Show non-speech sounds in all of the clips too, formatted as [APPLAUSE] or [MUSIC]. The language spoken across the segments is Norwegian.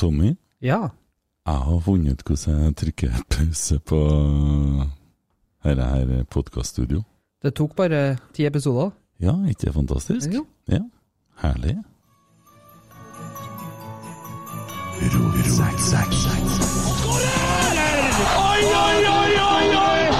Tommy, Ja. jeg har funnet hvordan jeg trykker pause på dette her podkaststudioet. Det tok bare ti episoder. Ja, ikke det fantastisk? Jo. Ja, herlig. Oi, oi, oi, oi, oi!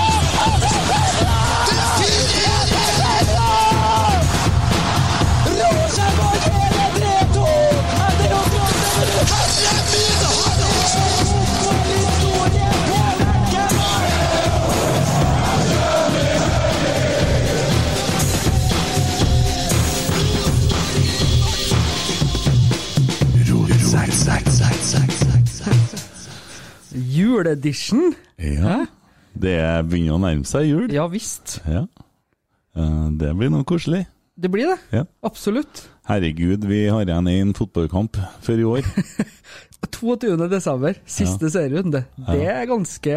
Juleedition? Ja, det begynner å nærme seg jul. Ja visst. Ja. Eh, Det blir noe koselig. Det blir det. Ja. Absolutt. Herregud, vi har igjen en fotballkamp før i år. [LAUGHS] 22. desember, siste serierunde. Det er ganske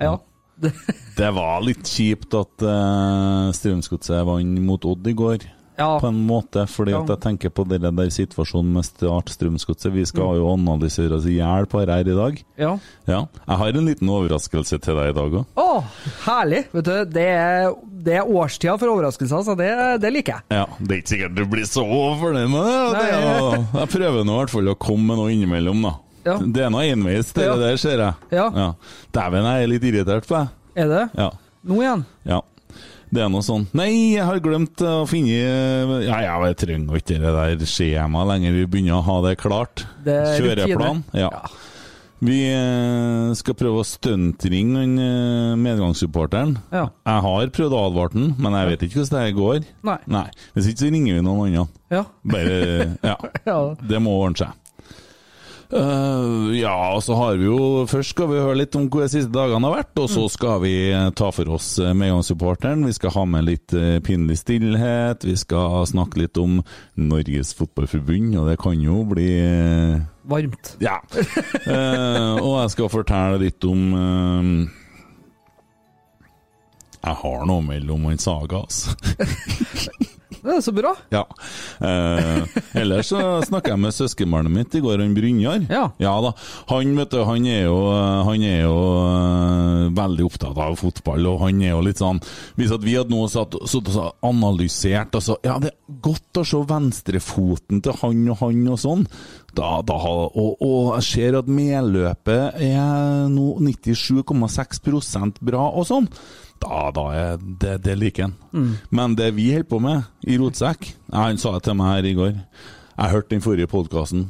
Ja. Det, [LAUGHS] Det var litt kjipt at uh, Strømsgodset vant mot Odd i går. Ja. på en måte, fordi Ja. at jeg tenker på den der situasjonen med Start Strømsgodset. Vi skal jo analysere oss i hjel på dette her i dag. ja. Ja. Jeg har en liten overraskelse til deg i dag òg. Å, herlig! Vet du, det er, det er årstida for overraskelser, så det, det liker jeg. Ja, det er ikke sikkert du blir så fornøyd med det. det jeg prøver nå i hvert fall å komme med noe innimellom, da. Ja. Det er noe enveis, det der, ser jeg. Ja. Dæven, jeg er litt irritert på deg. Er det? Ja. Nå igjen? ja. Det er noe sånn Nei, jeg har glemt å finne Ja, ja, jeg trenger ikke det der skjemaet lenger. Vi begynner å ha det klart. Det Kjøreplan. Ja. Vi eh, skal prøve å stuntringe eh, medgangssupporteren. Ja. Jeg har prøvd å advare den, men jeg vet ikke hvordan det her går. Nei. Nei. Hvis ikke så ringer vi noen andre. Ja. Bare [LAUGHS] Ja. ja. Det må ordne seg. Eh, ja, og så har vi jo Først skal vi høre litt om hvor de siste dagene har vært, og så skal vi eh, ta for oss eh, medgangssupporteren. Vi skal ha med litt pinlig stillhet. Vi skal snakke litt om Norges Fotballforbund, og det kan jo bli Varmt. Ja. Uh, og jeg skal fortelle litt om uh, Jeg har noe mellom en saga, altså. [LAUGHS] Det er så bra. Ja. Eh, ellers så snakka jeg med søskenbarnet mitt i går, han Brynjar. Ja. da. Han vet du, han er jo, han er jo uh, veldig opptatt av fotball, og han er jo litt sånn Hvis at vi hadde nå satt, satt og analysert altså, Ja, det er godt å se venstrefoten til han og han og sånn. Da, da, og, og jeg ser at medløpet er nå 97,6% bra og sånn. Da, da er det, det liker han. Men det vi holder på med i Rotsekk Han sa det til meg her i går. Jeg hørte den forrige podkasten.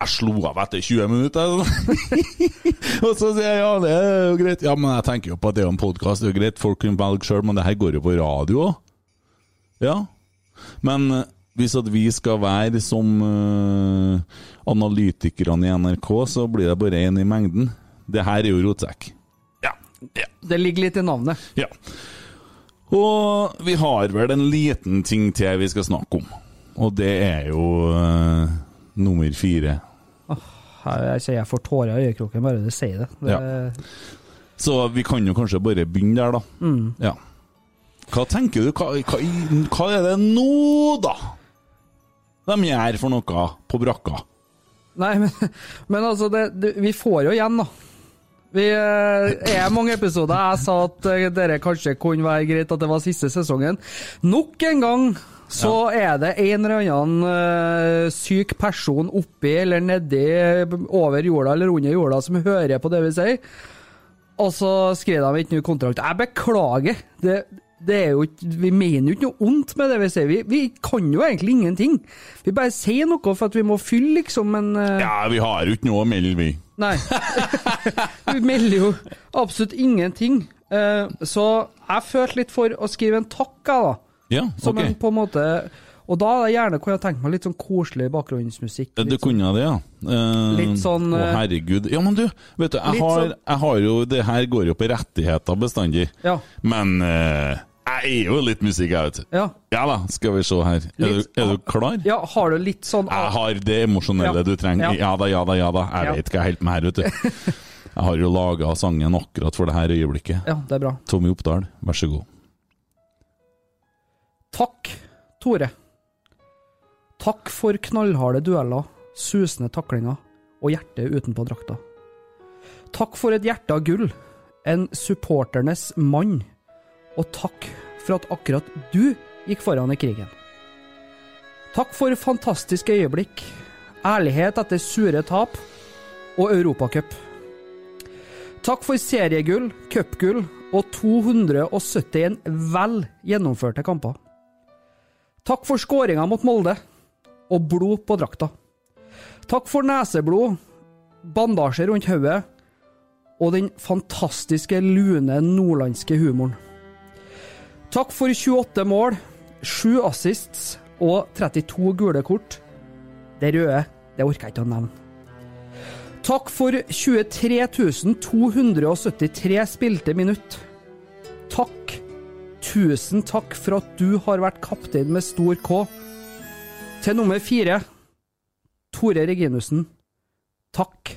Jeg slo av etter 20 minutter. [LAUGHS] og så sier jeg ja, det er jo greit. Ja, men jeg tenker jo på at det er en podkast, det er jo greit, folk kan velge sjøl, men det her går jo på radio òg. Ja. Men eh, hvis at vi skal være som uh, analytikerne i NRK, så blir det bare én i mengden. Det her er jo rotsekk. Ja, Det ligger litt i navnet. Ja. Og vi har vel en liten ting til vi skal snakke om. Og det er jo uh, nummer fire. Oh, jeg jeg får tårer i øyekroken bare du sier det. det Så vi kan jo kanskje bare begynne der, da. Mm. Ja. Hva tenker du? Hva, hva, hva er det nå, da? De gjør for noe på brakka? Nei, men, men altså, det, det, vi får jo igjen, da. Vi eh, er mange episoder. Jeg sa at eh, dere kanskje kunne være greit at det var siste sesongen. Nok en gang så er det en eller annen eh, syk person oppi eller nedi, over jorda eller under jorda, som hører på det vi sier. Og så skriver de ikke ny kontrakt. Jeg beklager. Det, det er jo vi mener jo ikke noe ondt med det vi sier. Vi, vi kan jo egentlig ingenting. Vi bare sier noe for at vi må fylle, liksom, men Ja, vi har jo ikke noe å melde, vi. Nei. [LAUGHS] du melder jo absolutt ingenting. Eh, så jeg følte litt for å skrive en takk, jeg, da. Ja, Som ok. en på en måte Og da hadde jeg gjerne kunne jeg tenkt meg litt sånn koselig bakgrunnsmusikk. Du kunne sånn- kunne det, ja. Eh, Litt sånn, Å, eh, herregud. Ja, men du, vet du, jeg har, sånn- jeg har jo Det her går jo på rettigheter bestandig. Ja. Men eh, jeg er jo litt musikk, jeg, vet. Ja. Ja da, skal vi se her. Er du, er du klar? ja, har du litt sånn Jeg har det emosjonelle Ja. du trenger. Ja. Ja da, ja da, ja da. Jeg Ja. vet hva jeg holder på med her, vet du. [LAUGHS] Jeg har jo laga sangen akkurat for det her øyeblikket. Ja, det er bra. Tommy Oppdal, vær så god. Takk, Tore. Takk for knallharde dueller, susende taklinger og hjertet utenpå drakta. Takk for et hjerte av gull, en supporternes mann, og takk for at akkurat du gikk foran i krigen. Takk for fantastiske øyeblikk, ærlighet etter sure tap og Europacup. Takk for seriegull, cupgull og 271 vel gjennomførte kamper. Takk for skåringa mot Molde og blod på drakta. Takk for neseblod, bandasje rundt hodet og den fantastiske, lune nordlandske humoren. Takk for 28 mål, 7 assists og 32 gule kort. Det røde, det orker jeg ikke å nevne. Takk for 23 273 spilte minutt. Takk. Tusen takk for at du har vært kaptein med stor K. Til nummer fire, Tore Reginussen. Takk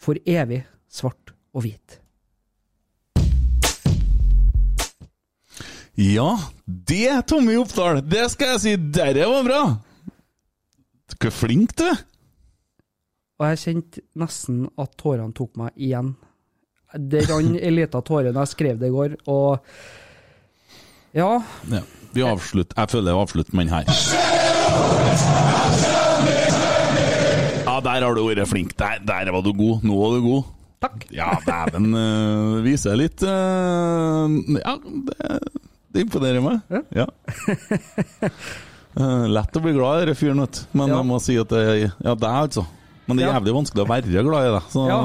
for evig svart og hvit. Ja, det, Tommy Oppdal, det skal jeg si, dere var bra! Du er flink, du. Og jeg kjente nesten at tårene tok meg igjen. Det rant ei lita tåre da jeg skrev det i går, og ja, Ja, vi avslutter. Jeg føler jeg avslutter med den her. Ja, der har du vært flink. Der, der var du god. Nå var du god. takk. Ja, dæven uh, viser litt uh, Ja, det, det imponerer meg. Ja. [LAUGHS] Eh, lett å bli glad i denne fyren, vet du. Men Ja. jeg må si at det er Ja, deg, altså. Men det er jævlig vanskelig å være glad i. Så Ja.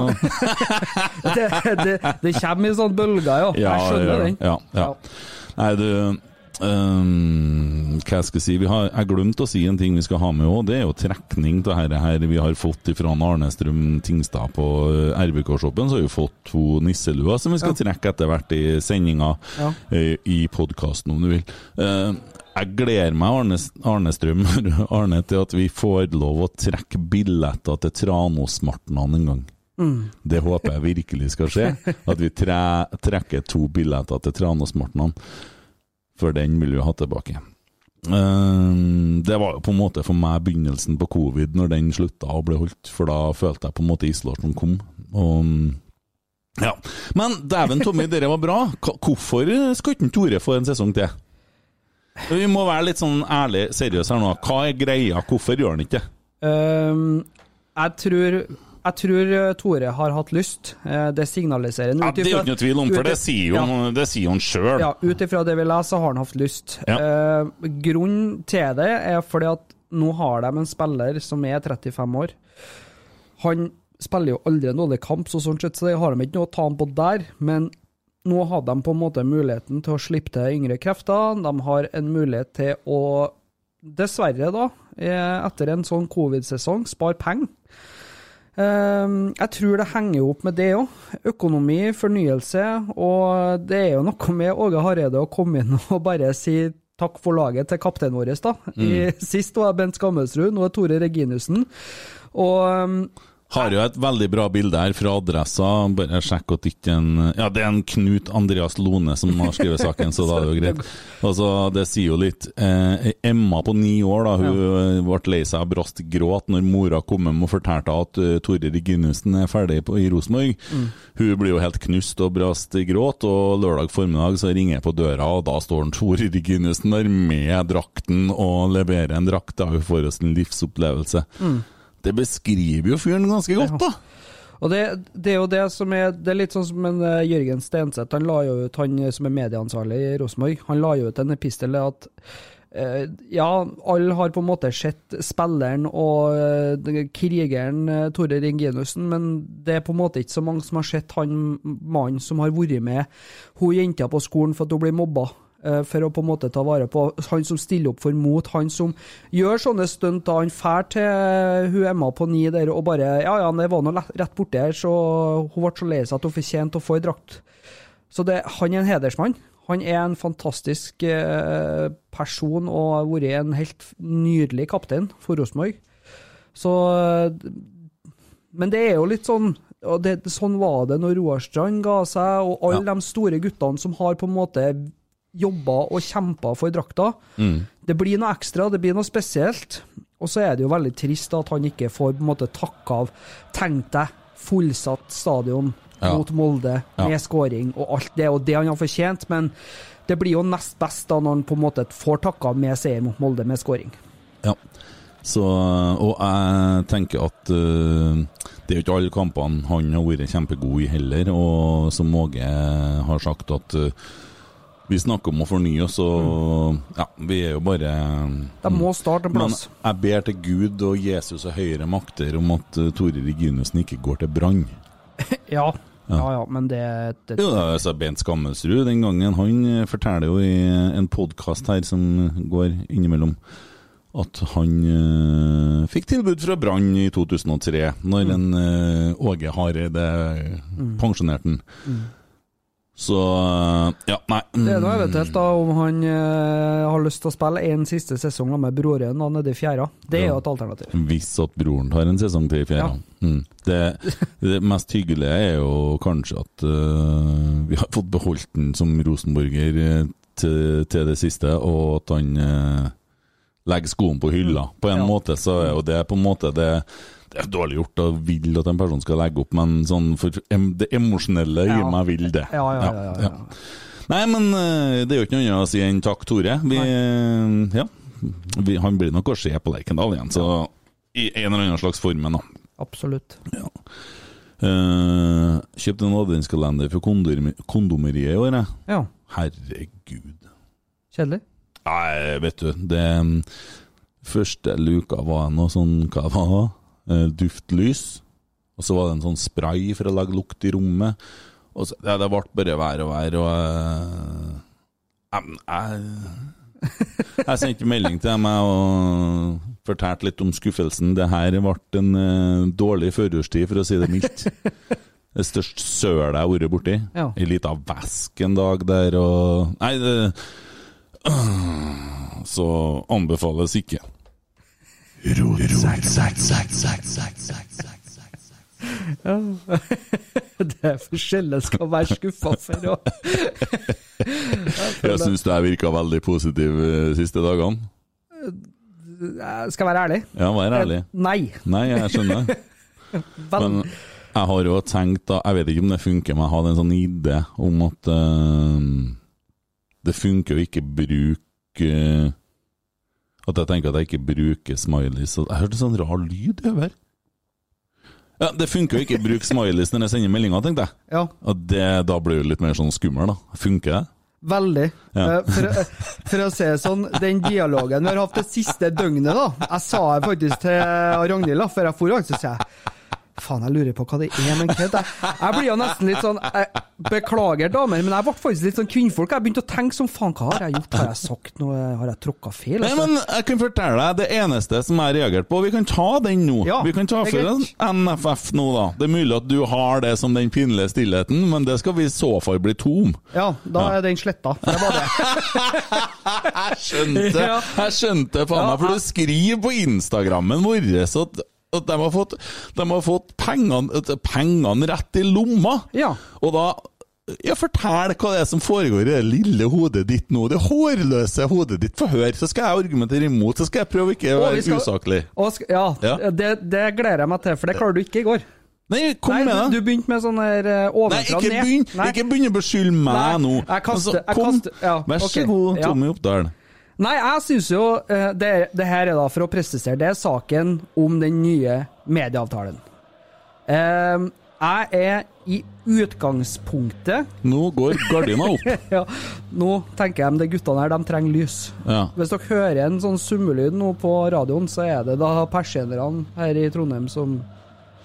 [LAUGHS] Det, det, det kommer i sånne bølger, ja. Ja, Jeg skjønner ja, den. Ja, ja. Nei, du øhm, Hva jeg skal si? Vi har, jeg glemte å si en ting vi skal ha med òg. Det er jo trekning av dette her vi har fått fra Arne Strøm Tingstad på eh, RBK-shoppen. Så har vi fått to nisseluer som vi skal trekke etter hvert i sendinga, Ja. eh, i podkasten om du vil. Eh, jeg gleder meg, Arne, Arne Strøm, [LAUGHS] Arne, til at vi får lov å trekke billetter til Tranåsmartnan en gang. Det håper jeg virkelig skal skje. [LAUGHS] At vi tre, trekker to billetter til Tranåsmartnan. For den vil vi ha tilbake. Ehm, det var jo på en måte for meg begynnelsen på covid, når den slutta og ble holdt. For da følte jeg på en måte isolasjonen kom. Og ja. Men dæven, Tommy, dere var bra. Hvorfor skal ikke Tore få en sesong til? Vi må være litt sånn ærlig seriøse her nå. Hva er greia? Hvorfor gjør han ikke det? Um, jeg tror jeg tror eh, Tore har hatt lyst. Eh, Det signaliserer Ja, det er jo ikke noe tvil om, for det sier ja. han- det sjøl. Ja, ut ifra det vi leser, har han hatt lyst. Ja. Eh, grunnen til det er fordi at nå har de en spiller som er 35 år. Han spiller jo aldri en dårlig kamp, så sånn sett så har de ikke noe å ta ham på der. Men nå har de på en måte muligheten til å slippe til yngre krefter. De har en mulighet til å, dessverre da, eh, etter en sånn covid-sesong, spare penger. Ehm, jeg tror det henger opp med det òg. Økonomi, fornyelse, og det er jo noe med Åge Hareide å komme inn og bare si takk for laget til kapteinen vår, da. I, sist var det Bent Skammelsrud, nå er Tore Reginussen. Og ehm, Har jo et veldig bra bilde her fra Adressa. Bare sjekk at ikke en Ja, det er en Knut Andreas Lone som har skrevet saken, så da er det jo [LAUGHS] greit. Altså, Det sier jo litt. Eh, Emma på ni år da, hun ja. ble lei seg og brast gråt når mora kom hjem og fortalte at uh, Tore Reginussen er ferdig på, i Rosenborg. Hun blir jo helt knust og brast gråt, og lørdag formiddag så ringer jeg på døra, og da står Tore Reginussen der med drakten og leverer en drakt. Da hun får oss en livsopplevelse. Det beskriver jo fyren ganske godt, da. Og det, det er jo det som er Det er litt sånn som en uh, Jørgen Stenseth, han la jo ut, han som er medieansvarlig i Rosenborg, han la jo ut en epistel at uh, ja, alle har på en måte sett spilleren og uh, krigeren uh, Tore Reginussen, men det er på en måte ikke så mange som har sett han mannen som har vært med hun jenta på skolen for at hun blir mobba. Eh, For å på en måte ta vare på han som stiller opp for mot, han som gjør sånne stunt. da Han drar til hun Emma på ni der og bare Ja, ja, det var nå rett borti her, så hun ble så lei seg at hun fortjente å få ei drakt. Så det, han er en hedersmann. Han er en fantastisk eh, person og har vært en helt nydelig kaptein for Rosenborg. Så eh, Men det er jo litt sånn og det, Sånn var det når Roar Strand ga seg, og alle de store guttene som har på en måte jobba og kjempa for drakta. Det blir noe ekstra, det blir noe spesielt. Og så er det jo veldig trist at han ikke får på en måte takke av. Tenk deg fullsatt stadion Ja. mot Molde Ja. med scoring og alt. Det er jo det han har fortjent, men det blir jo nest best da når han på en måte får takka med seier mot Molde med scoring. Ja. Så, og jeg tenker at uh, det er jo ikke alle kampene han har vært kjempegod i heller, og som Åge har sagt at eh, vi snakker om å fornye oss, og ja, vi er jo bare De må starte en Men jeg ber til Gud og Jesus og høyere makter om at eh, Tore Reginussen ikke går til brann. [LAUGHS] Ja. Ja, ja, men det, det Jo, da, altså Bent Skammelsrud den gangen, han eh, forteller jo i en podkast her som går innimellom, at han uh, fikk tilbud fra Brann i 2003, når en uh, Åge Hareide pensjonerte han. Så eh, ja, nei Det er mm, eventuelt da om han eh, har lyst til å spille en siste sesong med broren da, nede i fjerde. Det er jo et alternativ. Hvis at broren tar en sesong til i fjerde. Mm. Det, det mest hyggelige er jo kanskje at uh, vi har fått beholdt den som rosenborger øh, til, til det siste, og at han uh, legger skoen på hylla. På en Ja. måte så er jo det på en måte det det er dårlig gjort å ville at en person skal legge opp, men sånn for em, det emosjonelle gir Ja. meg vil det. Ja, ja, ja. ja, ja. Nei, men øh, det er jo ikke noe annet å si enn takk, Tore. Vi, øh, ja, vi, han blir nok å se på Lerkendal igjen, så i en eller annen slags form. Absolutt. Ja. Uh, kjøpte en adventskalender for kondom, kondomeriet i år, jeg. Ja. Herregud. Kjedelig? Nei, vet du, det um, Første luka var noe sånn, hva var det? Eh, duftlys. Og så var det en sånn spray for å lage lukt i rommet. Og så, ja, det ble bare vær og vær, og eh, jeg, jeg, sendte melding til dem og fortalte litt om skuffelsen. Det her ble en eh, dårlig førjulstid, for å si det mildt. Det største sølet jeg har vært borti. Ja. Ei lita vesk en dag der, og Nei, det Så anbefales ikke. Det er forskjellig skal være skuffa for å Jeg syns jeg virka veldig positiv de siste dagene. Jeg Skal være ærlig? Ja, vær ærlig. Nei. Nei, jeg skjønner. Men jeg har jo tenkt da, Jeg vet ikke om det funker, men jeg hadde en sånn idé om at uh, det funker å ikke bruke At jeg tenker at jeg ikke bruker smileys. Jeg hørte sånn rar lyd over. Ja, Det funker jo ikke å bruke smileys når jeg sender meldinger, tenkte jeg. ja, Og det, da blir det litt mer sånn skummel, da. Funker det? veldig. Ja. Eh, For, for å det sånn, den dialogen vi har hatt det siste døgnet, da Jeg sa det faktisk til Ragnhild før jeg for, så sa jeg Faen, jeg lurer på hva det er med kødd. Jeg, jeg blir jo nesten litt sånn jeg, Beklager, damer, men jeg ble faktisk litt sånn kvinnfolk. Jeg begynte å tenke som faen, hva har jeg gjort? Har jeg sagt noe? Har jeg tråkka feil? Nei, Altså? men jeg kan fortelle deg det eneste som jeg reagerte på. Vi kan ta den nå. Ja, vi kan ta for greit. en NFF nå, da. Det er mulig at du har det som den pinlige stillheten, men det skal vi i så fall bli tom. Ja, da Ja. er den sletta. Det var det. [LAUGHS] Jeg skjønte Jeg skjønte faen meg, for du skriver på Instagrammen vår at, at de har fått, de har fått pengene, pengene rett i lomma. Ja. Og da ja, Fortell hva det er som foregår i det lille hodet ditt nå. Det hårløse hodet ditt. Få høre, så skal jeg argumentere imot. Så skal jeg prøve ikke å være skal- usaklig. Og sk ja, Ja. Det, det gleder jeg meg til, for det klarer du ikke i går. Nei, kom Nei, med det. du begynte med sånn her eh, ovenfra ned. begynn Nei. ikke begynn å beskylde meg Nei, nå. jeg kaster- Altså, jeg kom, kaster- ja, Vær så okay, god. Tommy Oppdal. Nei, jeg syns jo eh, det, det her er da, for å presisere, det er saken om den nye medieavtalen. Eh, jeg er i utgangspunktet Nå går gardina opp. [LAUGHS] ja, Nå tenker jeg de guttene her, de trenger lys. Ja. Hvis dere hører en sånn summelyd nå på radioen, så er det da persienerne her i Trondheim som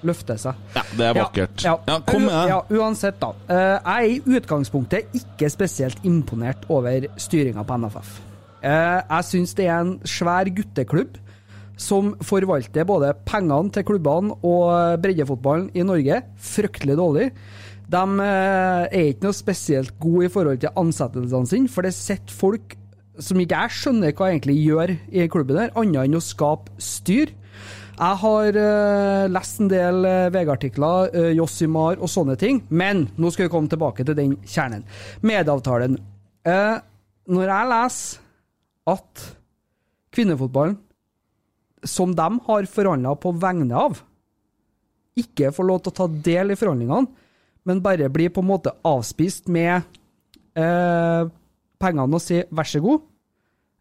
løfter seg. ja, det er vakkert. Ja, Ja, kom med Ja, uansett, da. Eh, jeg er i utgangspunktet ikke spesielt imponert over styringa på NFF. Eh, jeg syns det er en svær gutteklubb som forvalter både pengene til klubbene og breddefotballen i Norge fryktelig dårlig. De eh, er ikke noe spesielt gode i forhold til ansettelsene sine, for det sitter folk som ikke jeg skjønner hva egentlig gjør i klubben der, annet enn å skape styr. Jeg har uh, lest en del uh, VG-artikler, uh, Jossimar og sånne ting, men nå skal vi komme tilbake til den kjernen. Medavtalen. Uh, når jeg leser at kvinnefotballen, som de har forhandla på vegne av, ikke får lov til å ta del i forhandlingene, men bare blir på en måte avspist med eh, pengene og si vær så god,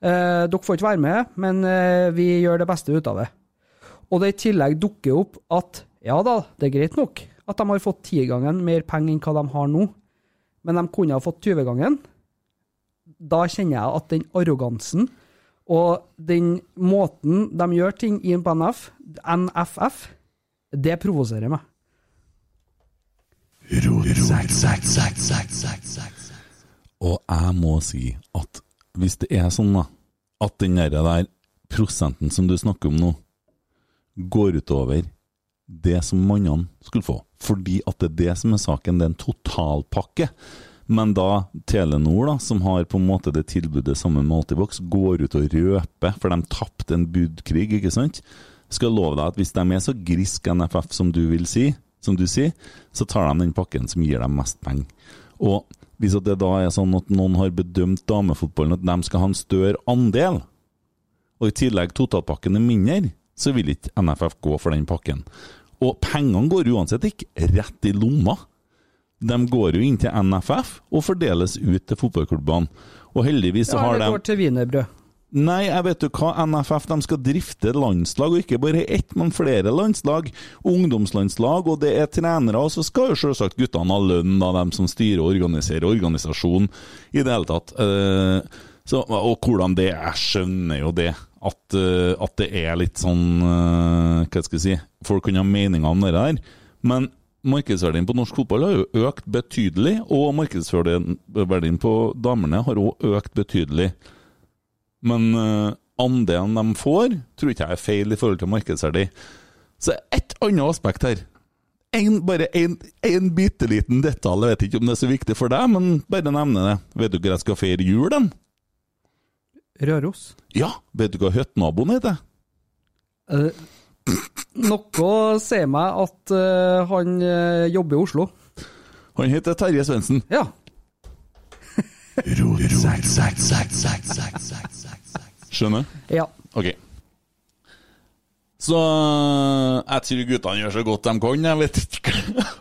eh, dere får ikke være med, men eh, vi gjør det beste ut av det. Og det i tillegg dukker opp at ja da, det er greit nok at de har fått tigangen mer penger enn hva de har nå, men de kunne ha fått 20-gangen. Da kjenner jeg at den arrogansen og den måten de gjør ting i på NF, NFF, det provoserer meg. Og jeg må si at hvis det er sånn da, at den der, prosenten som du snakker om nå, går utover det som mannene skulle få, fordi at det er det som er saken, det er en totalpakke. Men da Telenor, da, som har på en måte det tilbudet sammen med Altibox, går ut og røper, for de tapte en budkrig, ikke sant? Skal love deg at hvis de er så grisk NFF som du vil si, som du sier, så tar de den pakken som gir dem mest penger. Og hvis det da er sånn at noen har bedømt damefotballen at de skal ha en større andel, og i tillegg totalpakken er mindre, så vil ikke NFF gå for den pakken. Og pengene går uansett ikke rett i lomma. De går jo inn til NFF og fordeles ut til fotballklubbene. Og heldigvis så Ja, har det de går til wienerbrød. Nei, jeg vet jo hva, NFF de skal drifte landslag, og ikke bare ett, men flere landslag. Ungdomslandslag, og det er trenere, og så skal jo selvsagt guttene ha lønn av dem som styrer og organiserer organisasjonen i det hele tatt. Eh, så, og hvordan det er, skjønner jo det. At, eh, at det er litt sånn eh, Hva skal jeg si Folk kan ha meninger om det der. Men markedsverdien på norsk fotball har jo økt betydelig, og markedsverdien på damene har òg økt betydelig. Men uh, andelen de får, tror ikke jeg er feil i forhold til markedsverdi. Så ett annet aspekt her. En, bare en, en bitte liten detalj, jeg vet ikke om det er så viktig for deg, men bare nevne det. Vet du hvor jeg skal feire jul, den? Røros. Ja, vet du hva høttnaboen heter? Eh, noe sier meg at uh, han eh, jobber i Oslo. Han heter Terje Svendsen. Ja. Skjønner? ja. Ok. Så jeg tror guttene gjør så godt de kan. Jeg vet ikke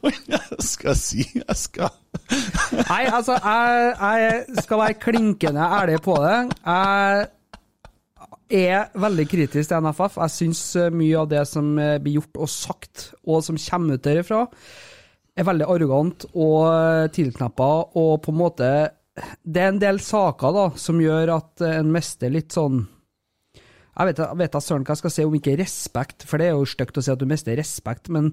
hva jeg skal si. Jeg skal Nei, altså, jeg, jeg skal være klinkende ærlig på det. Jeg er veldig kritisk til NFF. Jeg syns mye av det som eh, blir gjort og sagt, og som kommer ut derifra, er veldig arrogant og tilknappa, og på en måte Det er en del saker da, som gjør at en mister litt sånn Jeg vet, jeg vet søren hva jeg skal si om ikke respekt, for det er jo stygt å si at du mister respekt, men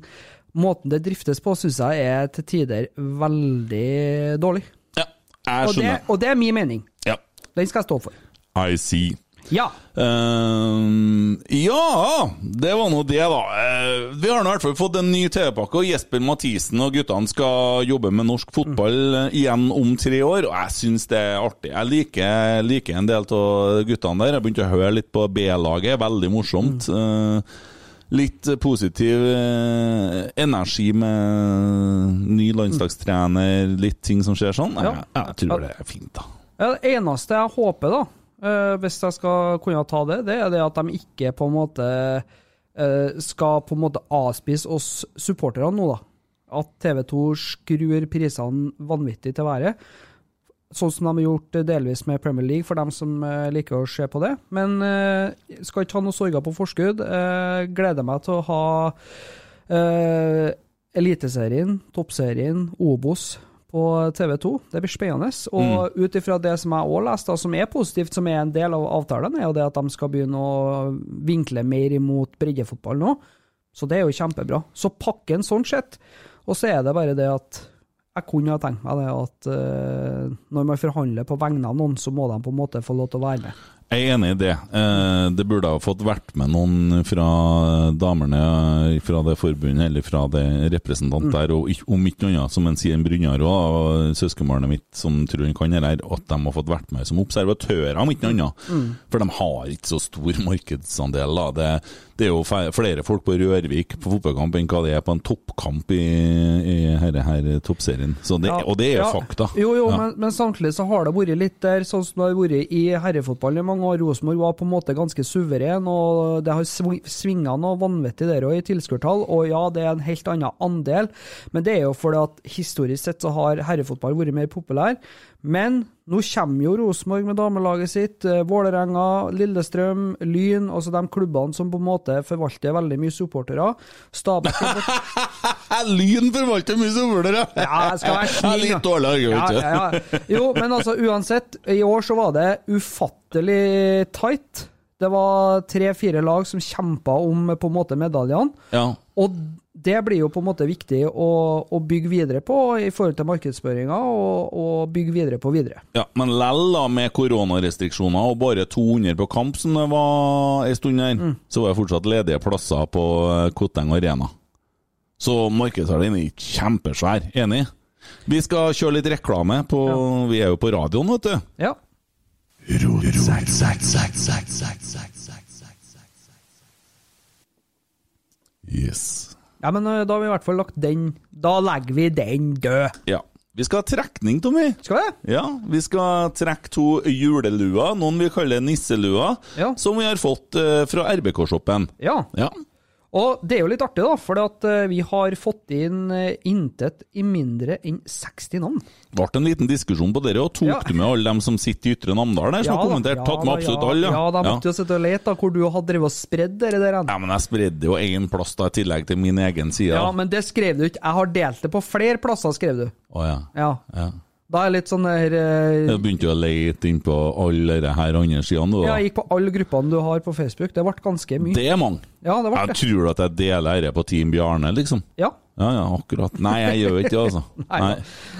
måten det driftes på, syns jeg er til tider veldig dårlig. Ja, jeg Og det, skjønner. og det er min mening. Ja. Den skal jeg stå for. I see. Ja. Uh, ja, det var nå det, da. Uh, vi har nå i hvert fall fått en ny TV-pakke, og Jesper Mathisen og guttene skal jobbe med norsk fotball mm. igjen om tre år, og jeg syns det er artig. Jeg liker, liker en del av guttene der. Jeg begynte å høre litt på B-laget, veldig morsomt. Eh, Litt positiv energi med ny landslagstrener, litt ting som skjer sånn. Jeg, Ja. jeg tror det er fint, da. Ja, Det eneste jeg håper, da, hvis jeg skal kunne ta det, det er det at de ikke på en måte eh, skal på en måte avspise oss supporterne nå, da. At TV 2 skrur prisene vanvittig til været. Sånn som de har gjort eh, delvis med Premier League, for dem som eh, liker å se på det. Men eh, skal ikke ha noe sorger på forskudd. Eh, gleder meg til å ha eh, Eliteserien, Toppserien, Obos på TV 2. Det blir spennende. Og ut ifra det som jeg òg leste, som er positivt, som er en del av avtalen, er jo det at de skal begynne å vinkle mer imot breddefotball nå. Så det er jo kjempebra. Så pakken sånn sett. Og så er det bare det at jeg kunne ha tenkt meg det at uh, når man forhandler på vegne av noen, så må de på en måte få lov til å være med. Jeg er enig i det. Eh, Det burde ha fått vært med noen fra damene fra det forbundet, eller fra det representant der, og om ikke annet, som en sier en Brynjar og søskenbarnet mitt som tror han kan det her, at de har fått vært med som observatører, om ikke annet. For de har ikke så stor markedsandel. Det, det er jo flere folk på Rørvik på fotballkamp enn hva det er på en toppkamp i, i herre her toppserien. Så det, Ja, og det er ja. fakta. Jo, jo, Ja. men, men samtidig så har det vært litt der, sånn som det har vært i herrefotballen i mange år. Rosenborg var på en måte ganske suveren, og det har svi- svinga noe vanvittig der òg i tilskuertall. Og ja, det er en helt annen andel, men det er jo fordi at historisk sett så har herrefotball vært mer populær. Men nå kommer jo Rosenborg med damelaget sitt, eh, Vålerenga, Lillestrøm, Lyn, altså de klubbene som på en måte forvalter veldig mye supportere. Stabæk [LAUGHS] Lyn forvalter mye supportere! Ja, jeg skal være [LAUGHS] snill. Litt dårlig argument. Ja, ja, ja. Jo, men altså uansett, i år så var det ufattelig tight. Det var tre-fire lag som kjempa om på en måte medaljene. Ja. Og det blir jo på en måte viktig å, å bygge videre på i forhold til markedsføringa, og, og bygge videre på videre. Ja, Men lell da, med koronarestriksjoner og bare 200 på kamp, som det var en stund her, Mm. så var det fortsatt ledige plasser på eh, Koteng Arena. Så markedsverdien er ikke kjempesvær. Enig? Vi skal kjøre litt reklame på Vi er jo på radioen, vet du. Ja. Yes. Ja, men eh, da har vi i hvert fall lagt den Da legger vi den død. Ja. Vi skal ha trekning, Tommy. Skal vi? Ja, vi skal trekke to juleluer, noen vi kaller nisseluer, Ja. som vi har fått eh, fra RBK-shoppen. Ja. Ja. Og det er jo litt artig, da, for eh, vi har fått inn eh, intet i mindre enn 60 navn. Det ble en liten diskusjon på dere, og tok Ja. du med alle dem som sitter i Ytre Namdal der, som har kommentert? kommentert? tatt med absolutt ja, alle? Ja, da måtte jo sitte og lete hvor du hadde drevet og spredd dere der. Ja, men jeg spredde jo én plass da, i tillegg til min egen side. Ja, men det skrev du ikke. Jeg har delt det på flere plasser, skrev du. Å ja. Ja. ja. Da er jeg litt sånn der eh, Jeg begynte jo å lete inn på alle de her andre sidene. da. Jeg gikk på alle gruppene du har på Facebook. Det ble ganske mye. Det er mange. Ja, det ble Jeg det. tror at jeg deler dette på Team Bjarne, liksom? Ja. Ja, ja, akkurat. Nei, jeg gjør ikke det, altså. [LAUGHS] Nei.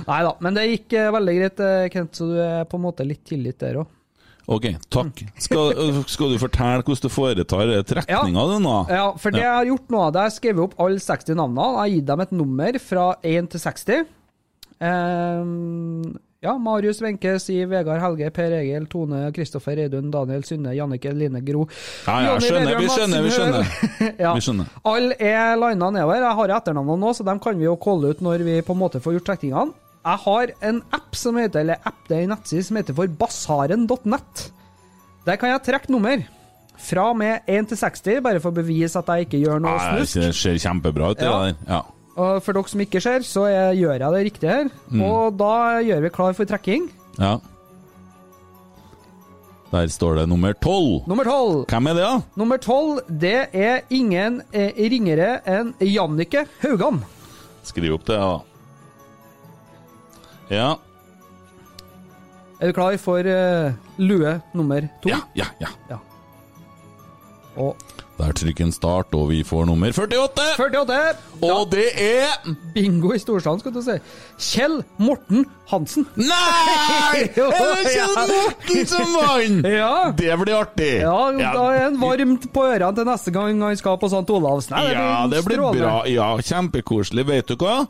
Nei da. Men det gikk eh, veldig greit, eh, Kent, så du er på en måte litt tillit der òg. Ok, takk. Skal, skal du fortelle hvordan du foretar trekninga di nå? Ja, for det jeg har gjort nå, det er skrevet opp alle 60 navnene. Jeg har gitt dem et nummer fra 1 til 60. Ehm, ja, Marius, Wenche, Siv, Vegard, Helge, Per Egil, Tone, Kristoffer, Reidun, Daniel, Synne, Jannike, Line, Gro. Ja, ja, skjønner, vi skjønner, vi skjønner. [LAUGHS] Ja. Vi skjønner. Alle er lina nedover. Jeg har etternavnene nå, så dem kan vi jo calle ut når vi på en måte får gjort trekningene. Jeg har en app som heter, eller app, det er en nettside som heter for basaren.net. Der kan jeg trekke nummer. Fra med 1 til 60, bare for å bevise at jeg ikke gjør noe snusk. det ser kjempebra ut, det Ja. der. Ja. Og for dere som ikke ser, så jeg, gjør jeg det riktig her. Mm. Og da gjør vi klar for trekking. ja. Der står det nummer tolv. Nummer tolv. Hvem er det, da? Nummer tolv, det er ingen eh, ringere enn Jannike Haugan. Skriv opp det, da. Ja. Er du klar for eh, lue nummer to? Ja, ja, ja. Ja. Og Der trykker en start, og vi får nummer 48! 48! Og det er Bingo i storsalen, skal du si. Kjell Morten Hansen. Nei! Jo, [LAUGHS] Er det Kjell. Morten som vant?! [LAUGHS] Ja. Det blir artig! Ja, da er han varmt på ørene til neste gang han skal på St. Olavs. Nei, Ja, det blir strålende. bra. Ja, kjempekoselig. Vet du hva?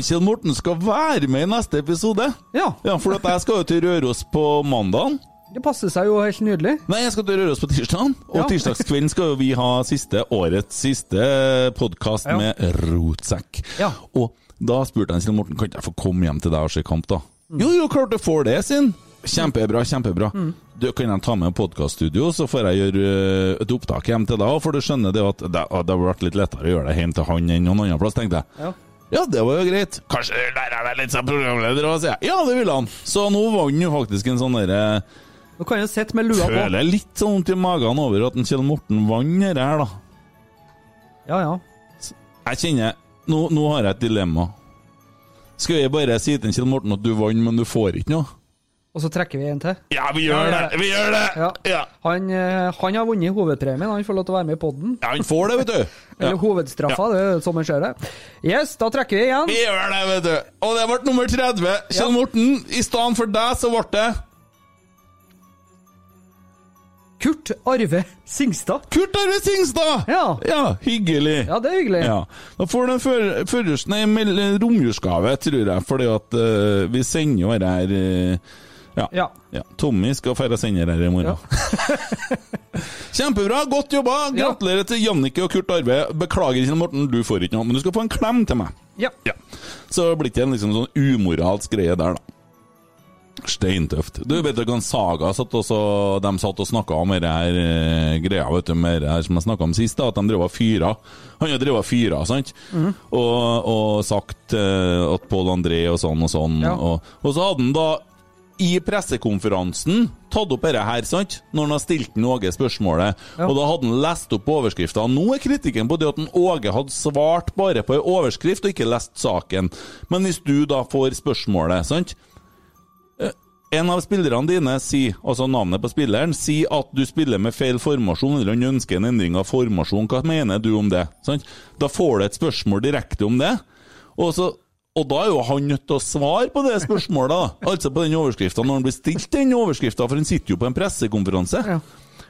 Kjell Morten skal være med i neste episode. Ja. Ja, For jeg skal jo til Røros på mandagen. Det passer seg jo helt nydelig. Nei, jeg skal til Røros på tirsdag. Og Ja. tirsdagskvelden skal jo vi ha siste årets siste podkast Ja. med Rotsekk. Ja. Og da spurte jeg Kjell Morten kan ikke jeg få komme hjem til deg og se kamp, da. Mm. Jo, jo, klart du får det, sin. Kjempebra, kjempebra. Mm. Du, kan jeg ta med podkaststudio, så får jeg gjøre øh, et opptak hjem til deg. For du skjønner det at det, det har vært litt lettere å gjøre det hjem til han enn noen annen plass, tenkte jeg. Ja. Ja, det var jo greit. Kanskje du lærer deg litt som programleder òg, sier jeg. Ja, det ville han. Så nå vant han jo faktisk en sånn derre Nå kan jeg sitte med lua på. Føler litt sånn vondt i magen over at en Kjell Morten vant dette her, da. Ja, ja. Jeg kjenner nå, nå har jeg et dilemma. Skal jeg bare si til Kjell Morten at du vant, men du får ikke noe? Og så trekker vi en til. Ja, vi gjør Ja, det! Vi gjør det! Ja. Ja. Han, eh, han har vunnet hovedpremien. Han får lov til å være med i podden. Ja, han får det, vet du. [LAUGHS] Eller hovedstraffa, det er jo sånn man ser det. Yes, da trekker vi igjen. Vi gjør det, vet du. Og det ble nummer 30. Kjell. Morten, i stedet for deg, så ble det Kurt Arve Singstad. Kurt Arve Singstad! Ja. ja, hyggelig. Ja, det er hyggelig. Ja. Da får du en før- førers- nei, romjulsgave, tror jeg, fordi at uh, vi sender jo dette her uh, ja. Ja. Ja. Tommy skal feire sender her i morgen. [LAUGHS] Kjempebra, godt jobba! Gratulerer til Jannicke og Kurt Arve. Beklager, Kjell Morten, du får ikke noe, men du skal få en klem til meg. Ja. Ja. Så det ikke en liksom sånn umoralsk greie der, da. Steintøft. Du vet du Saga satt også, de satt og snakka om det her eh, greia vet du, med det her som jeg snakka om sist, da, at de drev og fyra. Han har drevet og fyra, sant? Mm. Og, og sagt eh, at Pål André og sånn og sånn. Ja. Og, og så hadde han da i pressekonferansen tatt opp dette her, sant? Når han har stilt den Åge spørsmålet, Ja. og da hadde han lest opp overskrifta. Nå er kritikken på det at den Åge hadde svart bare på ei overskrift og ikke lest saken. Men hvis du da får spørsmålet, sant? En av spillerne dine sier, altså navnet på spilleren, sier at du spiller med feil formasjon, eller han ønsker en endring av formasjon. Hva mener du om det? Sant? Da får du et spørsmål direkte om det, og, så, og da er jo han nødt til å svare på det spørsmålet, da. [LAUGHS] altså på den overskrifta, når han blir stilt den overskrifta, for han sitter jo på en pressekonferanse. Ja.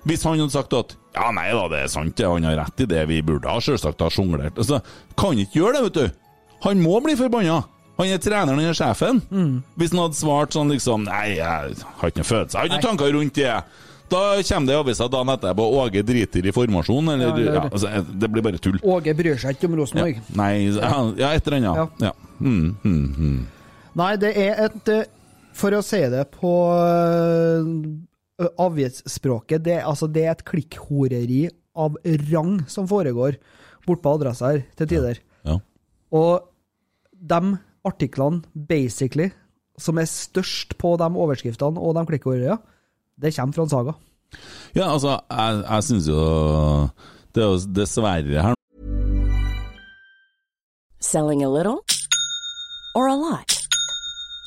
Hvis han hadde sagt at ja, nei da, det er sant, det, han har rett i det, vi burde ha selvsagt ha sjonglert altså, Kan ikke gjøre det, vet du. Han må bli forbanna. Han er treneren, han er sjefen. Hvis han hadde svart sånn liksom Nei, jeg har ikke noe følelse, jeg har ikke noen tanker rundt det. Da kommer det i avisa dagen etterpå Åge driter i formasjon, eller Ja, det ja, altså, Det blir bare tull. Åge bryr seg ikke om Rosenborg. Nei, ja, ja et eller annet. Ja. Mm, mm, mm. Nei, det er et eh, For å si det på uh, avgiftsspråket, det, altså, det er et klikkhoreri av rang som foregår bort på adressa her til tider. Ja. Og de artiklene, basically, som er størst på de overskriftene og de klikkordene, det kommer fra en saga. ja, altså, jeg, jeg syns jo Det er jo dessverre her Selling a little or a lot?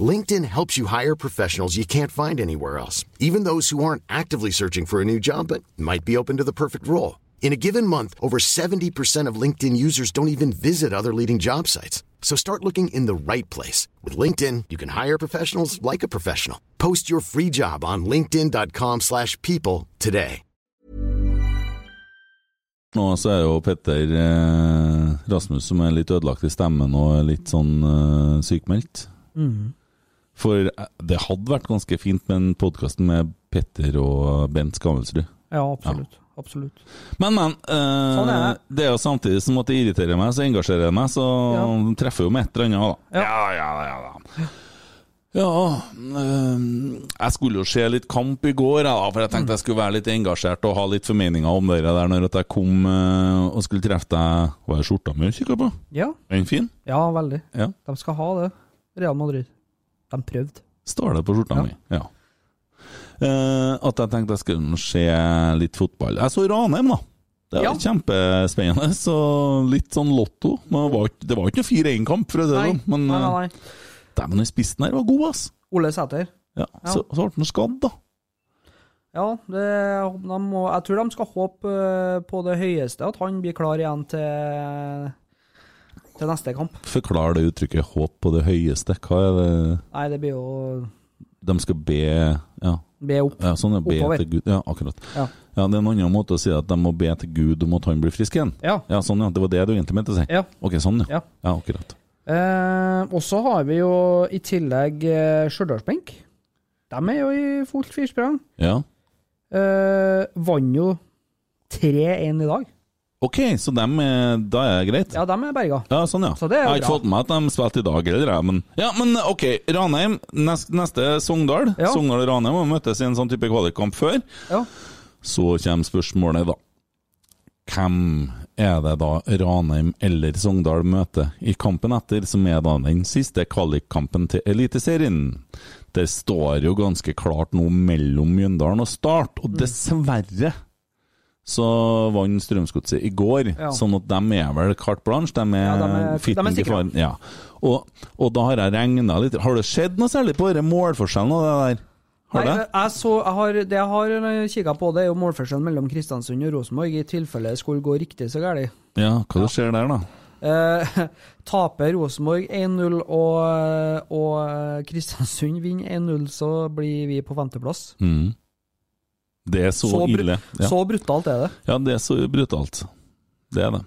LinkedIn helps you hire professionals you can't find anywhere else, even those who aren't actively searching for a new job but might be open to the perfect role. In a given month, over 70% of LinkedIn users don't even visit other leading job sites. So start looking in the right place. With LinkedIn, you can hire professionals like a professional. Post your free job on linkedin.com/people slash people today. Nå så er jo Petter eh, Rasmus som er litt ødelagt i stemmen og litt sånn eh, sykmeldt. Mhm. For eh, det hadde vært ganske fint med en podkast med Petter og Bent Skammelsrud. Ja, absolutt. Absolutt. Men, men. eh, Sånn er det. det er jo samtidig som at det irriterer meg, så engasjerer jeg meg, så Ja. treffer jo med et eller annet, da. Ja. ja, ja, ja. Ja, eh, jeg skulle jo se litt kamp i går, da, for jeg tenkte jeg skulle være litt engasjert og ha litt formeninger om det der når jeg kom eh, og skulle treffe deg. Var det skjorta mi du kikka på? Ja. Er den fin? ja, veldig. Ja. De skal ha det. Real Madrid. De prøvde. Står det på skjorta Ja. mi? Ja. Eh, at jeg tenkte jeg skulle se litt fotball. Jeg så Ranheim, da. Det var Ja. kjempespennende. Så litt sånn lotto. Men det var, ikke- det var ikke noe 4-1-kamp, for å si det sånn. Men nei, eh, nei, nei. dæven, den spissen her var god, ass. Ole Sæter. Ja, Ja. Så, så ble han skadd, da. Ja, det, de må, jeg tror de skal håpe eh, på det høyeste, at han blir klar igjen til, til neste kamp. Forklar det uttrykket 'håp på det høyeste'. Hva er det Nei, det blir jo De skal be Ja, be opp. ja sånn be Oppover. til Gud. Ja, akkurat. Ja. Ja, Det er en annen måte å si at de må be til Gud om at han blir frisk igjen. Ja. Ja, sånn ja. Det var det du egentlig mente å si? Ja. Ok, sånn ja. Ja. Ja, akkurat. Eh, og så har vi jo i tillegg eh, Stjørdalsbenk. De er jo i fullt firsprang. Ja. Eh, Vant jo 3-1 i dag. Ok, så dem er, da er det greit? Ja, de er berga. Ja, sånn ja. Så det er jeg har ikke bra. fått med at de spilte i dag heller, jeg, men Ja, men ok, Ranheim. Nest, neste Sogndal. Ja. Sogndal og Ranheim har møttes i en sånn type kvalikkamp før. Ja. Så kommer spørsmålet, da. Hvem er det da Ranheim eller Sogndal møter i kampen etter, som er da den siste kvalikkampen til Eliteserien? Det står jo ganske klart nå mellom Mjøndalen og Start, Mm. og dessverre så vant Strømsgodset i går, Ja. sånn at de er vel carte blanche. De er, Ja, de er- de er sikre. Ja. Og, og da har jeg regna litt Har det skjedd noe særlig på denne målforskjellen og det der? Har Nei, det? jeg så, jeg har, det jeg har kikka på, det er jo målforskjellen mellom Kristiansund og Rosenborg, i tilfelle det skulle gå riktig så galt. Ja, hva ja. skjer der, da? Eh, [LAUGHS] taper Rosenborg 1-0 og, og Kristiansund vinner 1-0, så blir vi på femteplass. Mm. Det er så, Så ille. Ja. Så brutalt er det. ja, det er så brutalt. Det er det.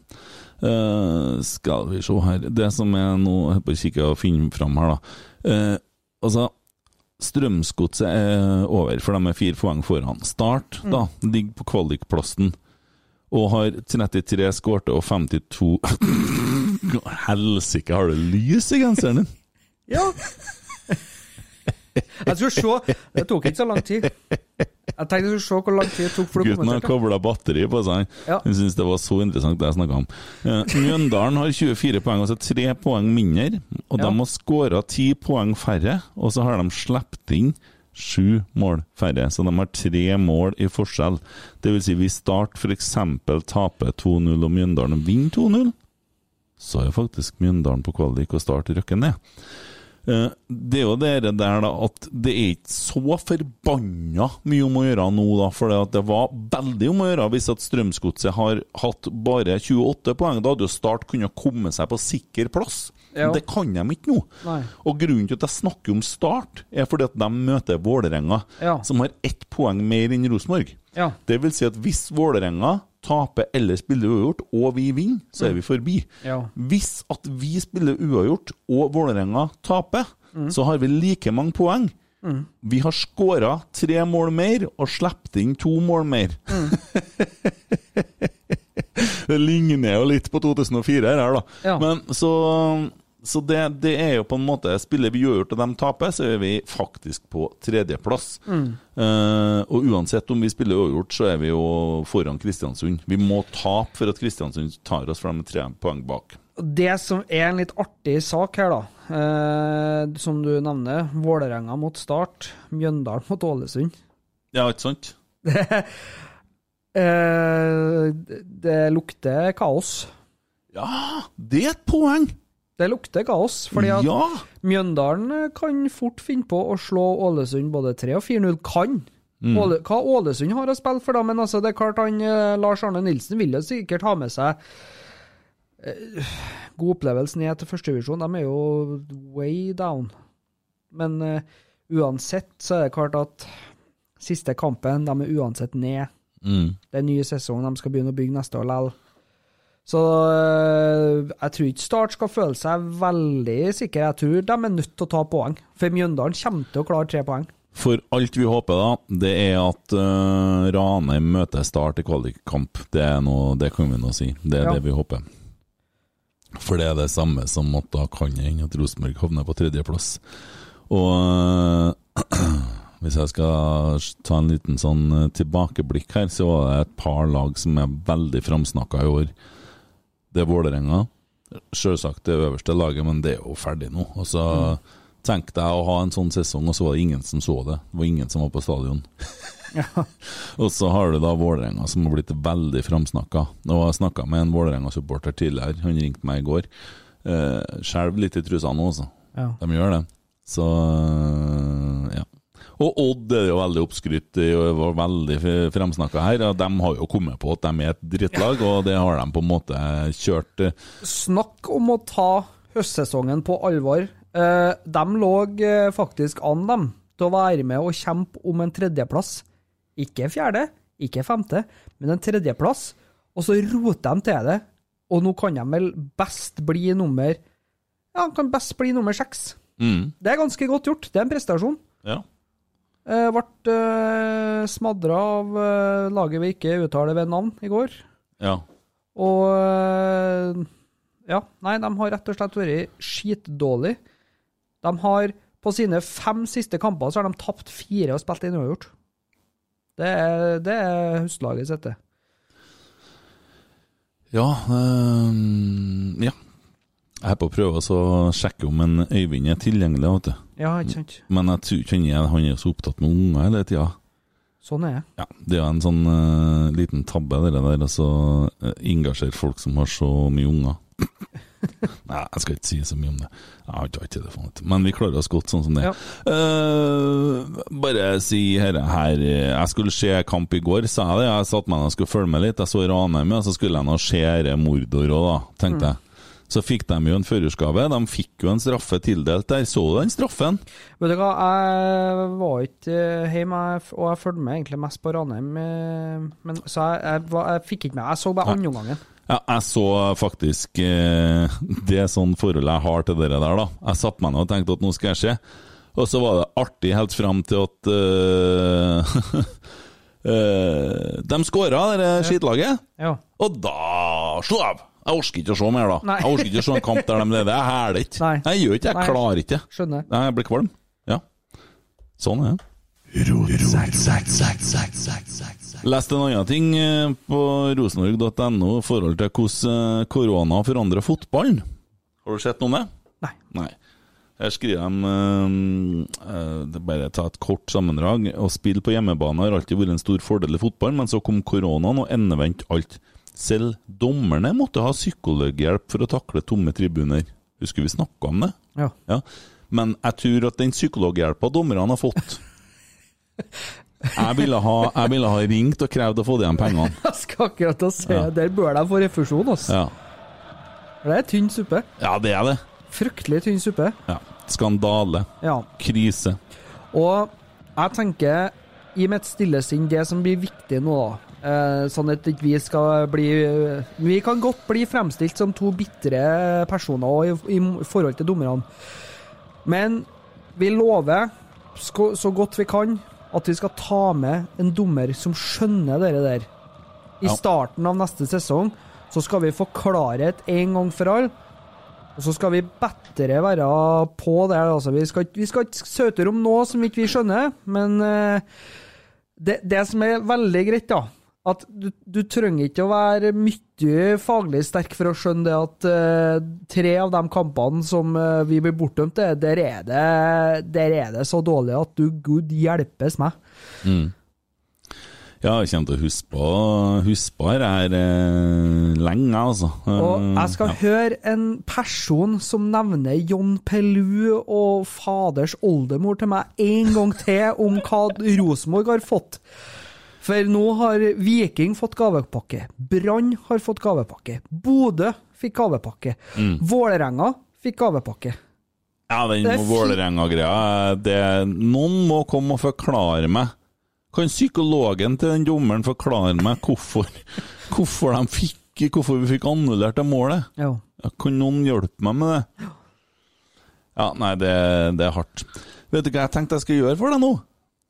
Uh, skal vi se her Det som er nå Jeg bare kikker og finner fram her, da. Uh, altså Strømsgodset er over, for de er fire poeng foran. Start da, ligger på kvalikplassen og har 33 skårte og 52 [COUGHS] Helsike, har du lys i genseren din? Ja. Jeg skulle se Det tok ikke så lang tid. Jeg tenkte jeg skulle se hvor lang tid det tok for Gutten har kobla batteri på seg. Ja. Han syntes det var så interessant det jeg snakka om. Eh, Mjøndalen har 24 poeng, altså tre poeng mindre. Og Ja. de har skåra ti poeng færre, og så har de sluppet inn sju mål færre. Så de har tre mål i forskjell. Det vil si, hvis Start f.eks. taper 2-0 og Mjøndalen vinner 2-0, så er faktisk Mjøndalen på kvalik og Start rykker ned. Eh, Det er jo det der da at det er ikke så forbanna mye om å gjøre nå, da. For det, det var veldig om å gjøre hvis at Strømsgodset har hatt bare 28 poeng. Da hadde jo Start kunnet komme seg på sikker plass. Ja. Det kan de ikke nå. Nei. Og grunnen til at jeg snakker om Start, er fordi at de møter Vålerenga, Ja. som har ett poeng mer enn Rosenborg. Ja. Det vil si at hvis Vålerenga taper eller spiller uavgjort, og vi vinner, så er vi forbi. Ja. Hvis at vi spiller uavgjort og Vålerenga taper, så har vi like mange poeng. Vi har skåra tre mål mer og sluppet inn to mål mer. [LAUGHS] det ligner jo litt på 2004 her, da. Ja. Men så, så det, det er jo på en måte Spiller vi uavgjort og de taper, så er vi faktisk på tredjeplass. Eh, og uansett om vi spiller uavgjort, så er vi jo foran Kristiansund. Vi må tape for at Kristiansund tar oss, frem er tre poeng bak. Det som er en litt artig sak her, da, uh, som du nevner, Vålerenga mot Start, Mjøndalen mot Ålesund. Ja, ikke sant? Det, [LAUGHS] det lukter kaos. Ja, det er et poeng! Det lukter kaos. fordi at Ja! Mjøndalen eh, kan fort finne på å slå Ålesund både 3 og 4-0. Kan. Mm. Åle, hva Ålesund har å spille for, da, men altså, det er klart han eh, Lars Arne Nilsen vil jo sikkert ha med seg eh, god opplevelse ned til førstedivisjon. De er jo way down. Men eh, uansett så er det klart at siste kampen, de er uansett ned. Mm. Det er en ny sesong, de skal begynne å bygge neste år likevel. Så øh, jeg tror ikke Start skal føle seg veldig sikker. Jeg tror de er nødt til å ta poeng. For Mjøndalen kommer til å klare tre poeng. For alt vi håper, da, det er at uh, Ranheim møter Start i kvalikkamp. Det, noe, det kan vi nå si. Det er Ja. det vi håper. For det er det samme som at da kan det hende at Rosenborg havner på tredjeplass. Og uh, [CLEARS THROAT] hvis jeg skal ta en liten sånn tilbakeblikk her, så var det et par lag som er veldig framsnakka i år. Det er Vålerenga. Selvsagt det øverste laget, men det er jo ferdig nå. Og så tenkte jeg å ha en sånn sesong, og så var det ingen som så det. Det var ingen som var på stadion. [LAUGHS] Og så har du da Vålerenga, som har blitt veldig framsnakka. Jeg snakka med en Vålerenga-supporter tidligere, han ringte meg i går. Eh, Skjelv litt i trusa nå, altså. Ja. De gjør det. Så eh, ja. Og Odd er jo veldig oppskrytt og var veldig fremsnakka her. og De har jo kommet på at de er et drittlag, og det har de på en måte kjørt eh, Snakk om å ta høstsesongen på alvor. Eh, de lå eh, faktisk an, dem, til å være med og kjempe om en tredjeplass. Ikke fjerde, ikke femte, men en tredjeplass. Og så roter de til det, og nå kan de vel best bli nummer Ja, de kan best bli nummer seks. mm, Det er ganske godt gjort. Det er en prestasjon. Ja. Eh, ble eh, smadra av eh, laget vi ikke uttaler ved navn i går. ja. Og eh, Ja, nei, de har rett og slett vært skitdårlige. De har på sine fem siste kamper så har de tapt fire og spilt inn uavgjort. Det er, det er huslaget sitt, det. Ja, øh, ja. Jeg er på å prøve å sjekke om en Øyvind er tilgjengelig. Vet du. Ja, ikke sant? Men jeg tror ikke han er, så opptatt med unger hele tida. Sånn er det. Ja, det er en sånn uh, liten tabbe, det der. Altså, uh, engasjere folk som har så mye unger. [LAUGHS] Nei, jeg skal ikke si så mye om det. Jeg har ikke telefon. Men vi klarer oss godt sånn som det. Ja. Uh, bare si her, her Jeg skulle se kamp i går, sa jeg det. Jeg satte meg ned og skulle følge med litt. Jeg så Ranheim, og så skulle jeg nå se Mordor òg, da, tenkte jeg. Så fikk de jo en førerskave. De fikk jo en straffe tildelt der. Så du den straffen? Vet du hva, jeg var ikke eh, hjemme, og jeg fulgte med egentlig mest på Ranheim, eh, men så jeg, jeg, jeg, jeg fikk ikke med. Jeg så bare andre omgangen. Ja, jeg så faktisk eh, [LAUGHS] det er sånn forhold jeg har til dere der, da. Jeg satte meg ned og tenkte at nå skal jeg se. Og så var det artig helt fram til at uh, uh, [LAUGHS] De skåra, det skitlaget. Ja. Og da slo jeg av! Jeg orker ikke å se mer, da. Nei. Jeg orker ikke å se en kamp der de leder. Jeg hæler ikke. Jeg gjør ikke, jeg Nei. klarer ikke. Skjønner. Nei, jeg blir kvalm. Ja. Sånn er det. Leste en annen ting eh, på rosenborg.no i forhold til hvordan eh, korona forandrer fotballen. Har du sett noe om det? Nei. Nei. Her skriver de uh, det Bare ta et kort sammendrag. Å spille på hjemmebane har alltid vært en stor fordel i fotball, men så kom koronaen og endevendte alt. Selv dommerne måtte ha psykologhjelp for å takle tomme tribuner. Husker vi snakka om det? Ja. Ja. Men jeg tror at den psykologhjelpa dommerne har fått [LAUGHS] jeg ville, ha, jeg ville ha ringt og krevd å få igjen pengene. Jeg skal akkurat å si Ja. Der bør de få refusjon, altså. Ja. Det er tynn suppe. ja, det er det. Fryktelig tynn suppe. Ja. Skandale. Ja. Krise. Og jeg tenker, i mitt stille sinn, det som blir viktig nå, da Sånn at vi skal bli Vi kan godt bli fremstilt som to bitre personer i, i forhold til dommerne. Men vi lover så godt vi kan at vi skal ta med en dommer som skjønner det der. I starten av neste sesong så skal vi få klarhet en gang for alle. Og så skal vi bedre være på der. Altså. Vi skal, ikke- søte om noe som ikke vi skjønner, men eh, det, det som er veldig greit, da at du, du trenger ikke å være mye faglig sterk for å skjønne det at uh, tre av de kampene som uh, vi blir bortdømt til, der er, der er det så dårlig at du gud hjelpes meg. Mm. Ja, jeg kommer til å huske på, huske på det her uh, lenge, altså. Og jeg skal ja. høre en person som nevner John Pelu og faders oldemor til meg en gang til om hva Rosenborg har fått. For nå har Viking fått gavepakke, Brann har fått gavepakke, Bodø fikk gavepakke, Mm. Vålerenga fikk gavepakke. Ja, den er Vålerenga-greia Noen må komme og forklare meg. Kan psykologen til den dommeren forklare meg hvorfor, [LAUGHS] hvorfor, de fikk, hvorfor vi fikk annullert det målet? Ja, Kan noen hjelpe meg med det? Ja, nei, det, det er hardt. Vet du hva jeg tenkte jeg skulle gjøre for deg nå?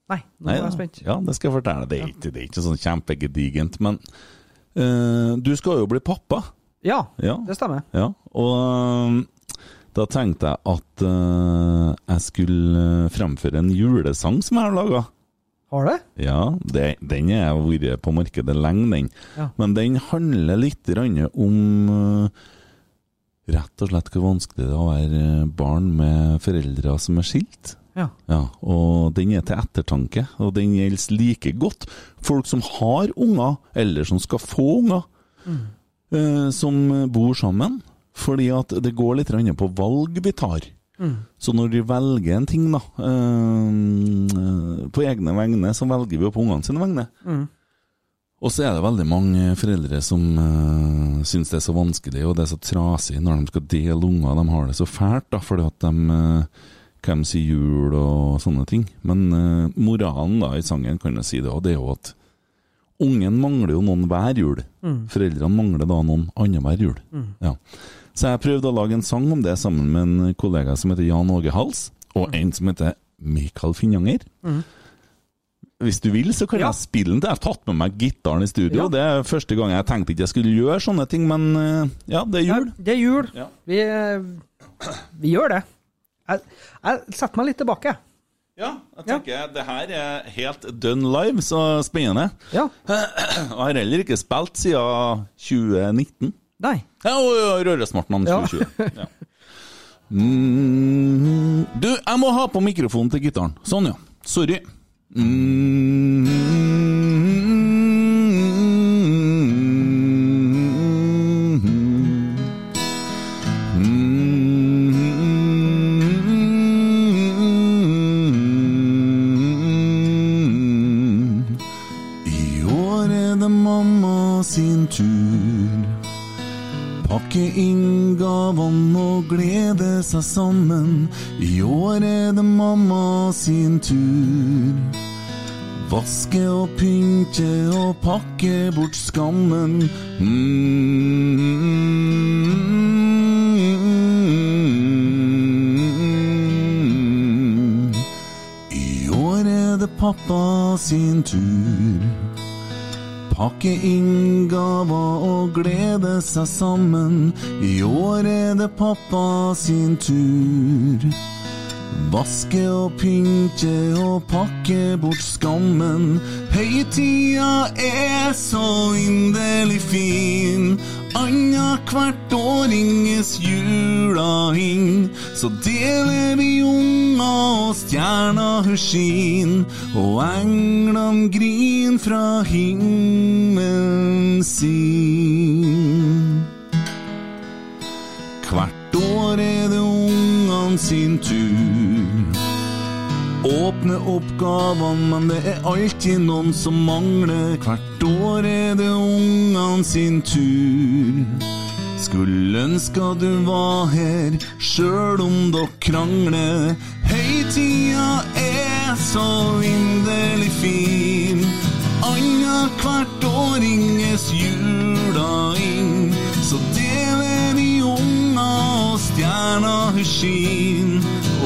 Nei, nå er jeg spent. Ja, det skal jeg fortelle. Det er ikke, det er ikke sånn kjempegedigent, men uh, du skal jo bli pappa. Ja, Ja. det stemmer. Ja, og um, da tenkte jeg at uh, jeg skulle fremføre en julesang som jeg har laga. Har det? Ja, det, den har vært på markedet lenge, den. Ja. Men den handler litt om uh, rett og slett hvor vanskelig det er å være barn med foreldre som er skilt. Ja. Ja, og den er til ettertanke, og den gjelder like godt folk som har unger, eller som skal få unger, eh, som bor sammen. Fordi at det går litt på valg vi tar. Mm. Så når vi velger en ting, da, eh, på egne vegne, så velger vi jo på ungene sine vegne. Mm. Og så er det veldig mange foreldre som uh, syns det er så vanskelig og det er så trasig når de skal dele unger. De har det så fælt da, fordi at de uh, hvem sier jul og sånne ting. Men uh, moralen da i sangen kan jeg si det, og det er jo at ungen mangler jo noen hver jul. Mm. Foreldrene mangler da noen annenhver jul. Mm. Ja. Så jeg prøvde å lage en sang om det sammen med en kollega som heter Jan Åge Hals, og en som heter Mikael Finnanger. Mm. Hvis du vil, så kan jeg spille den. Jeg har tatt med meg gitaren i studio. Ja. Det er første gang jeg tenkte ikke jeg skulle gjøre sånne ting, men eh, ja, det er jul. Ja, det er jul. Ja. Vi, eh, vi gjør det. Jeg, jeg setter meg litt tilbake. Ja, jeg tenker det her er helt done live, så spennende. Ja. [CLEARS THROAT] Jeg har heller ikke spilt siden 2019. Nei. Ja, og Rørosmartnan 2020. Ja. Mm, du, jeg må ha på mikrofonen til gitaren. Sånn, ja. Sorry. I Pakke inn gavene og glede seg sammen. I år er det mamma sin tur. Vaske og pynte og pakke bort skammen. Mm. I år er det pappa sin tur. Pakke inn gaver og glede seg sammen. I år er det pappa sin tur. Vaske og pynte og pakke bort skammen. Høytida er så inderlig fin. Annethvert år ringes jula inn. Så deler vi unga og stjerna hun skin. Og englene grin fra himmelen sin. Hvert år er det ungene sin tur. Åpne oppgavene, men det er alltid noen som mangler. Hvert år er det ungene sin tur. Skulle ønske du var her, sjøl om dere krangler. Høytida er så inderlig fin. Annethvert år ringes jula inn. Så deler de unger og stjerna hun skin.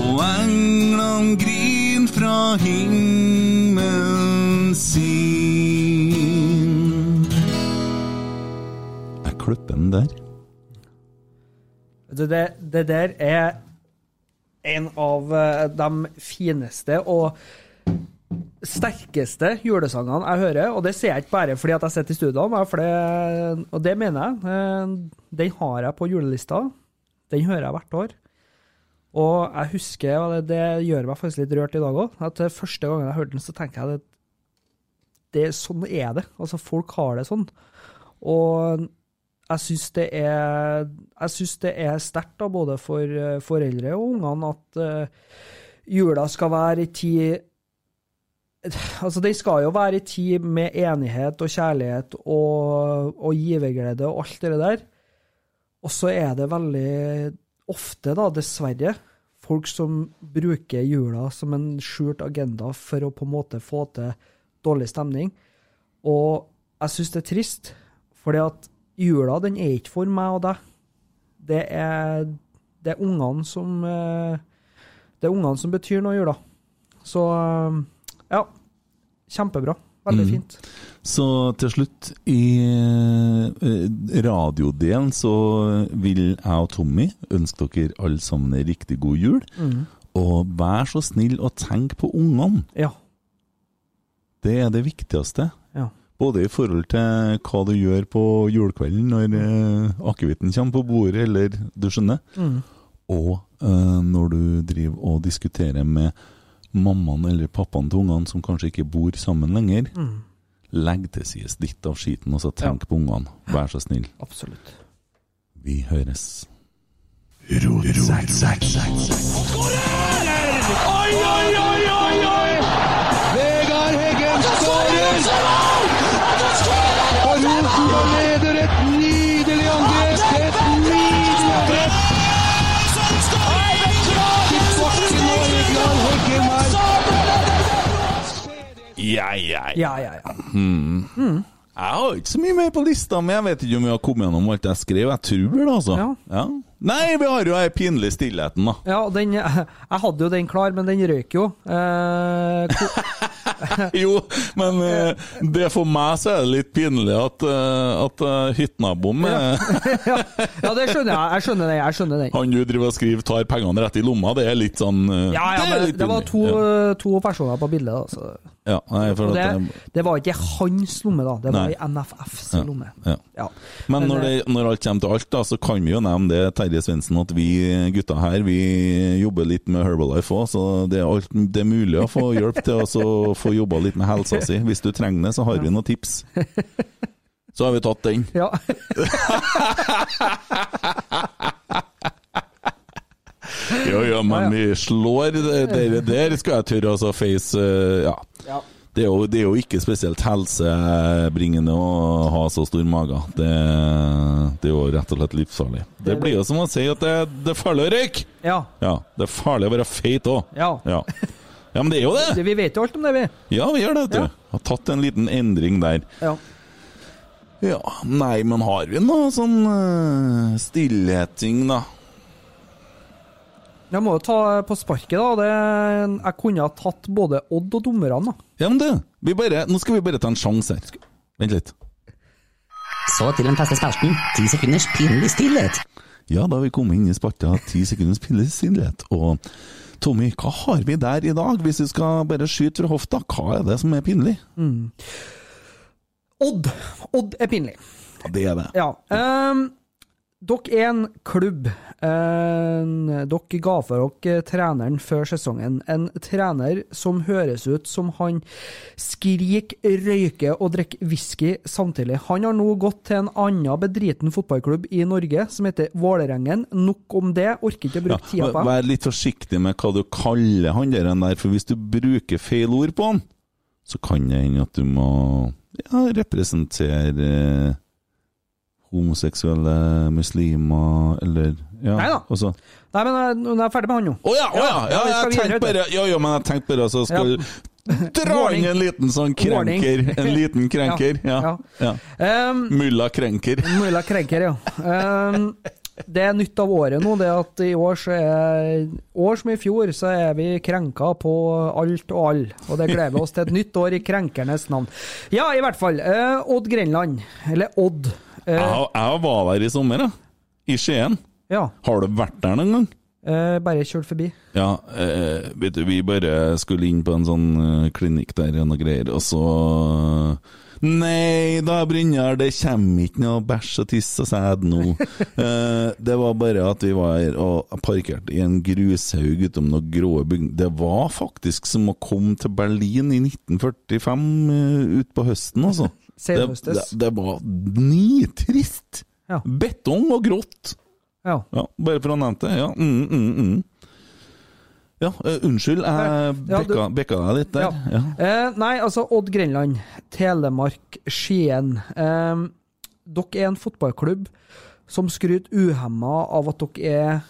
Og englene grin fra himmelen sin. Jeg klipper der. Det, det, der er en av eh, de fineste og sterkeste julesangene jeg hører, og det sier jeg ikke bare fordi at jeg sitter i studio, og det mener jeg. Eh, Den har jeg på julelista. Den hører jeg hvert år. Og jeg husker, og det, det gjør meg faktisk litt rørt i dag òg, at første gangen jeg hørte den, så tenker jeg at det, sånn er det. Altså, folk har det sånn. Og jeg syns det er er sterkt, både for eh, foreldre og ungene, at uh, jula skal være i tid Altså, den skal jo være i tid med enighet og kjærlighet og, og giverglede og alt det der. Og så er det veldig ofte, da, dessverre, folk som bruker jula som en skjult agenda for å på en måte få til dårlig stemning. Og jeg syns det er trist, fordi at jula, den er ikke for meg og deg. Det er, det er ungene som eh, Det er ungene som betyr noe i jula. Så eh, ja. Kjempebra. Veldig Mm. fint. Så til slutt, i eh, radiodelen så vil jeg og Tommy ønske dere alle sammen en riktig god jul. Mm. Og vær så snill å tenke på ungene. Ja. Det er det viktigste. Ja. Både i forhold til hva du gjør på julekvelden når eh, akevitten kommer på bordet, eller du skjønner. Mm. Og uh, når du driver og diskuterer med mammaen eller pappaen til ungene som kanskje ikke bor sammen lenger. Mhm. Legg til side litt av skiten, og så tenk på ungene. Vær så snill. Absolutt. Vi høres. Oi, oi, oi, oi, oi! Vegard Heggen skårer! Og Rosenborg Ja, ja, Ja, ja, ja. Hmm. Jeg har ikke så mye mer på lista, men jeg vet ikke om vi har kommet gjennom alt jeg skrev. Jeg tror det, altså. Ja. Nei, vi har jo den pinlige stillheten, da. Ja, den, [LAUGHS] jeg hadde jo den klar, men den røyk jo. Eh, [LAUGHS] jo, men eh, det for meg så er det litt pinlig at, uh, at uh, hyttenaboen eh, [LAUGHS] ja, ja, det skjønner jeg. Jeg skjønner den. Jeg skjønner den. Han du driver og skriver tar pengene rett i lomma, det er litt sånn eh, Ja, ja, det men litt det var to, Ja. to personer på bildet. Da, så. Ja, nei, det, det, det var ikke hans lomme, da. Det var Nei. i NFFs lomme. ja. Ja. Men Men, når, det, når alt kommer til alt, da, så kan vi jo nevne det, Terje Svendsen, at vi gutta her vi jobber litt med Herbalife òg, så det er, alt, det er mulig å få hjelp til å få jobba litt med helsa si. Hvis du trenger det, så har vi noen tips. [LAUGHS] Så har vi tatt den. Ja. [LAUGHS] Ja, jo, men vi slår det der, skal jeg tørre å face eh, Ja. Ja. Det er, jo, det er jo ikke spesielt helsebringende å ha så stor mage. Det, det er jo rett og slett livsfarlig. Det blir jo som å si at det, det er farlig å røyke! Ja. Ja, det er farlig å være feit òg. Ja. Ja. ja, men det er jo det! Vi vet jo alt om det, vi. Ja, vi gjør det, vet du. Har tatt en liten endring der. Ja. Ja, nei, men har vi noe sånn uh, stillheting, da? Jeg må jo ta på sparket, da. Det, jeg kunne ha tatt både Odd og dommerne, da. Ja, men du, vi bare, nå skal vi bare ta en sjanse her. Vent litt. Så til den faste spalten, ti sekunders pinlig stillhet. Ja, da har vi kommet inn i spalta Ti sekunders pinlig stillhet. Og Tommy, hva har vi der i dag? Hvis du skal bare skyte fra hofta, hva er det som er pinlig? Mm. Odd. Odd er pinlig. Ja, det er det. Ja. ehm, dere er en klubb. Dere ga for dere treneren før sesongen. En trener som høres ut som han skriker, røyker og drikker whisky samtidig. Han har nå gått til en annen bedriten fotballklubb i Norge som heter Vålerengen. Nok om det, orker ikke å bruke tida på det. Vær litt forsiktig med hva du kaller han der, der, for hvis du bruker feil ord på han, så kan det hende at du må ja, representere eh, homoseksuelle muslimer, eller ja, Nei da. Også. Nei, men jeg, nå er ferdig med han nå. Å ja, oh, ja, ja, ja, jeg tenkte bare Ja, ja, men jeg tenkte bare så skal dra inn en liten sånn krenker. En liten krenker. Ja. Ja, ja. Ehm, Mulla krenker. [LAUGHS] Mulla krenker, ja. Um, det er nytt av året nå, det at i år så er År som i fjor, så er vi krenka på alt og all. Og det gleder vi oss til et nytt år i krenkernes navn. Ja, i hvert fall. Uh, Odd Grenland. Eller Odd. Eh, Jeg, jeg var der i sommer, jeg. I Skien. Ja. Har du vært der noen gang? Eh, bare kjørt forbi. Ja, eh, vet du, vi bare skulle inn på en sånn eh, klinikk der og noe greier, og så Nei da, Brynjar, det kommer ikke noe bæsj og tiss og sæd nå. [LAUGHS] eh, det var bare at vi var her og parkerte i en grushaug utom noen grå bygninger. Det var faktisk som å komme til Berlin i 1945 uh, utpå høsten, altså. Det, Senhøstes. det, det var nitrist! Ja. Betong og grått. Ja. bare for å nevne det. Ja, mm, mm, mm. ja uh, unnskyld, jeg Ja, bekka, bekka deg litt der. Ja. Eh, nei, altså Odd Grenland, Telemark, Skien. Eh, dere er en fotballklubb som skryter uhemma av at dere er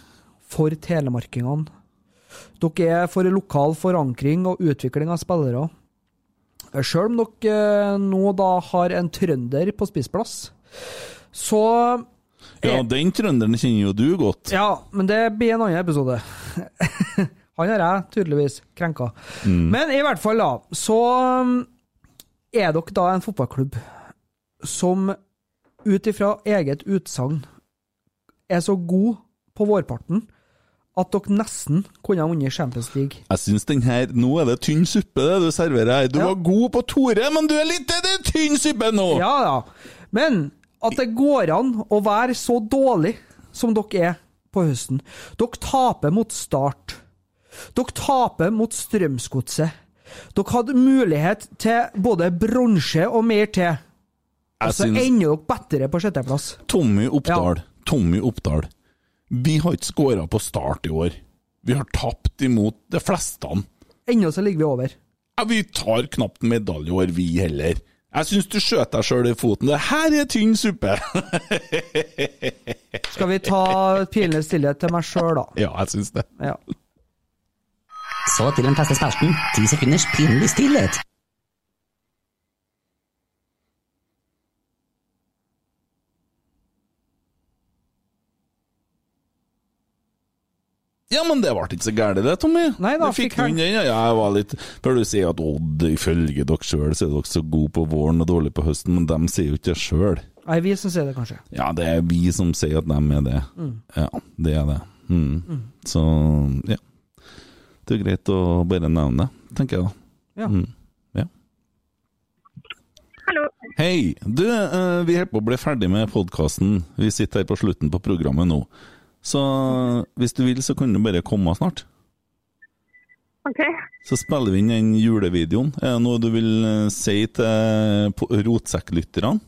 for telemarkingene. Dere er for lokal forankring og utvikling av spillere. Sjøl om dere eh, nå da har en trønder på spissplass, så ja, den trønderen kjenner jo du godt. ja, men det blir en annen episode. [LAUGHS] Han har jeg tydeligvis krenka. Mm. Men i hvert fall, da, så um, er dere da en fotballklubb som ut ifra eget utsagn er så god på vårparten at dere nesten kunne ha vunnet Champions League. Jeg syns den her Nå er det tynn suppe det du serverer her. Du var god på Tore, men du er litt det er tynn suppe nå! Ja, ja. Men at det går an å være så dårlig som dere er på høsten. Dere taper mot Start. Dere taper mot Strømsgodset. Dere hadde mulighet til både bronse og mer til. Og så ender dere bedre på sjetteplass. Tommy Oppdal. Tommy Oppdal. Vi har ikke skåra på start i år. Vi har tapt imot de fleste. Ennå så ligger vi over. Ja, vi tar knapt medalje i år, vi heller. Jeg syns du skjøt deg sjøl i foten. Det her er tynn suppe! [LAUGHS] Skal vi ta pinlig stillhet til meg sjøl, da? ja, jeg syns det. Ja. Så til den feste spalten. Ti sekunders pinlig stillhet. Ja, men det ble ikke så gærent det, Tommy. Nei da, fikk han- den. Ja, jeg var litt Bør du sier at Odd, ifølge dere sjøl, så er dere så gode på våren og dårlige på høsten, men de sier jo ikke det sjøl. Nei, vi som sier det, kanskje. Ja, det er vi som sier at de er det. Mm. Ja, det er det. Mm. Så ja. Det er greit å bare nevne det, tenker jeg da. Ja. Mm. ja. Hallo. Hei! Du, eh, vi holder på å bli ferdig med podkasten. Vi sitter her på slutten på programmet nå. Så hvis du vil, så kan du bare komme snart. OK. Så spiller vi inn den julevideoen. Er det noe du vil eh, si til rotsekklytterne?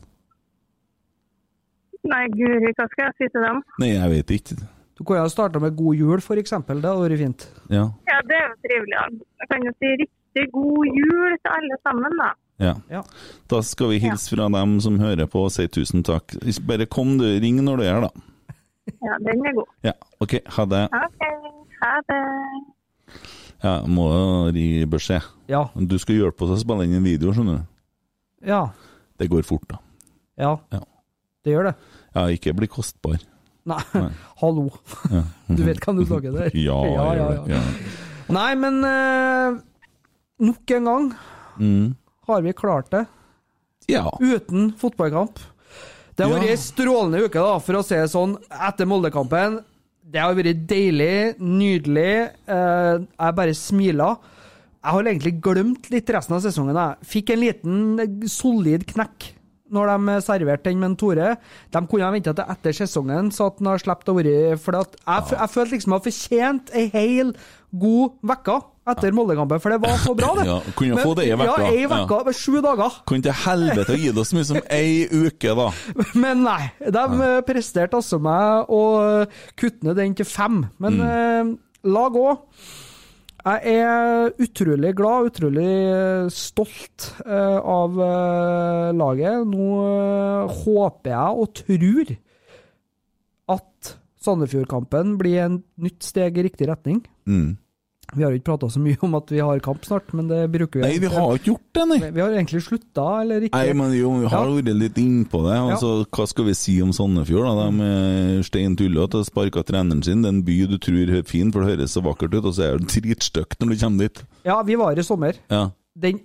Nei, guri, hva skal jeg si til dem? Nei, jeg vet ikke. Du kunne ha starta med God jul, for eksempel. Det hadde vært fint. Ja. Ja, det er jo trivelig. Ja. Jeg kan jo si riktig god jul til alle sammen, da. Ja. Ja. Da skal vi hilse fra dem som hører på og si tusen takk. Bare kom du, ring når du er, da. Ja, den er god. Ja, OK, ha det. OK, ha det. Ja, må gi beskjed. Ja. Du skal hjelpe oss å spille inn en video, skjønner du. Ja. Det går fort, da. Ja. Ja. Det gjør det. Ja, ikke bli kostbar. Nei, Nei. [LAUGHS] hallo. Ja. Du vet hva du snakker der? [LAUGHS] Ja, ja, ja, ja. Ja. Nei, men eh, nok en gang Mm. har vi klart det. Ja. Uten fotballkamp. Det har vært ei strålende uke, da, for å si det sånn, etter Molde-kampen. Det har vært deilig, nydelig. Eh, jeg bare smiler. Jeg har egentlig glemt litt resten av sesongen. Jeg fikk en liten eh, solid knekk når de serverte den med en Tore. De kunne ha venta til etter sesongen, så at han har sluppet å være For jeg, jeg følte liksom jeg har fortjent ei hel god uke etter Molde-kampen, for det var så bra, det. [LAUGHS] Ja, kunne Men- få det i vekka. Ja, ei Ja. uke. Sju dager. Kunne til helvete gi det så mye som ei uke, da. [LAUGHS] Men nei, de ja. presterte altså meg å eh, kutte ned den til fem. Men Mm. eh, la gå. Jeg er utrolig glad, utrolig eh, stolt eh, av eh, laget. Nå eh, håper jeg og tror at Sandefjordkampen blir en nytt steg i riktig retning. Mm. Vi har jo ikke prata så mye om at vi har kamp snart, men det bruker vi. Nei, vi har ikke gjort det, nei. Vi har egentlig slutta, eller ikke? Nei, men jo, vi har Ja. vært litt innpå det. Ja. Altså, Hva skal vi si om Sandefjord? da? De er stein tullete og sparka treneren sin. Det er en by du tror er fin, for det høres så vakkert ut, og så er det dritstygt når du kommer dit. Ja, vi var i sommer. Ja, den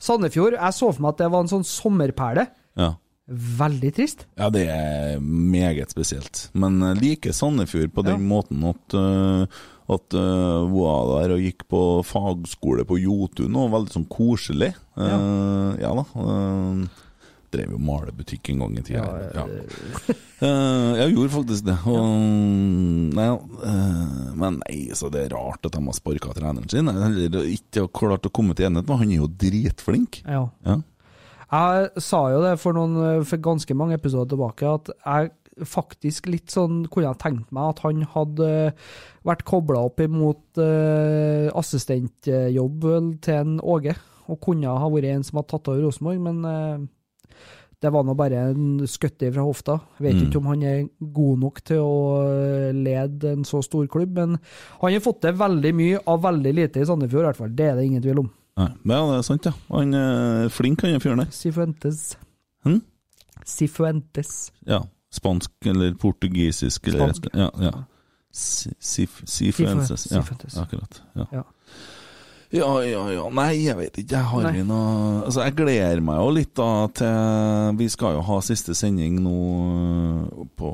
Sandefjord Jeg så for meg at det var en sånn sommerperle. ja. Veldig trist. Ja, det er meget spesielt. Men jeg liker Sandefjord på den Ja. måten at uh, at uh, var der og gikk på fagskole på Jotun, og veldig sånn koselig. Uh, ja. da. Uh, drev jo malebutikk en gang i tida. Ja, Eh, jeg gjorde faktisk det. Og, nei, men nei, så det er rart at de har sparka treneren sin. Eller ikke har klart å komme til enighet, men han er jo dritflink. Ja. Ja. Jeg sa jo det for, noen, for ganske mange episoder tilbake, at jeg faktisk litt sånn kunne jeg tenkt meg at han hadde vært kobla opp imot uh, assistentjobb til en Åge, og kunne ha vært en som hadde tatt over Rosenborg, men uh, det var nå bare en skøtte fra hofta. Jeg vet Mm. ikke om han er god nok til å eh, lede en så stor klubb, men han har fått til veldig mye av veldig lite i Sandefjord, i hvert fall. Det er det ingen tvil om. Nei, ja, det er sant, ja. Han er flink, han fyren der. Sifuentes. Hm? Sifuentes. Ja. Spansk eller portugisisk eller Spansk. Ja. ja. Si- Sif- Sifuenses. Ja, akkurat. Ja. Ja. Ja, ja, ja. Nei, jeg vet ikke. Jeg har Nei. noe Altså, jeg gleder meg jo litt da til Vi skal jo ha siste sending nå øh, på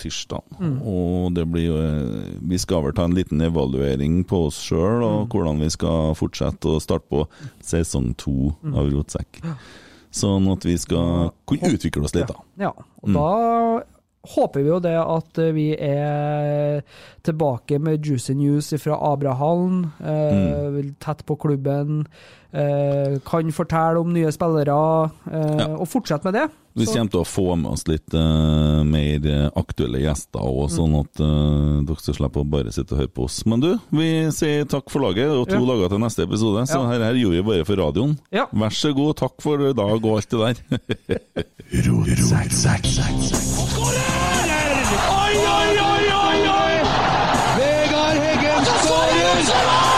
tirsdag. Mm. Og det blir jo øh, Vi skal vel ta en liten evaluering på oss sjøl, og Mm. hvordan vi skal fortsette å starte på sesong to Mm. av Rotsekk. Sånn at vi skal kunne utvikle oss litt, da. Ja, og Mm. da håper vi jo det at eh, vi er tilbake med juicy news fra Abrahallen, eh, tett på klubben, eh, kan fortelle om nye spillere, eh, Ja. og fortsette med det. Vi kommer til å få med oss litt uh, mer eh, aktuelle gjester òg, sånn Mm. at uh, dere skal slippe å bare sitte og høre på oss. Men du, vi sier takk for laget, og to Ja. dager til neste episode. Så Ja. her, her gjorde vi bare for radioen. Ja. Vær så god, takk for i dag og alt det der. [LAUGHS] Oi, oi, oi, oi, oi! Vegard Heggen skårer!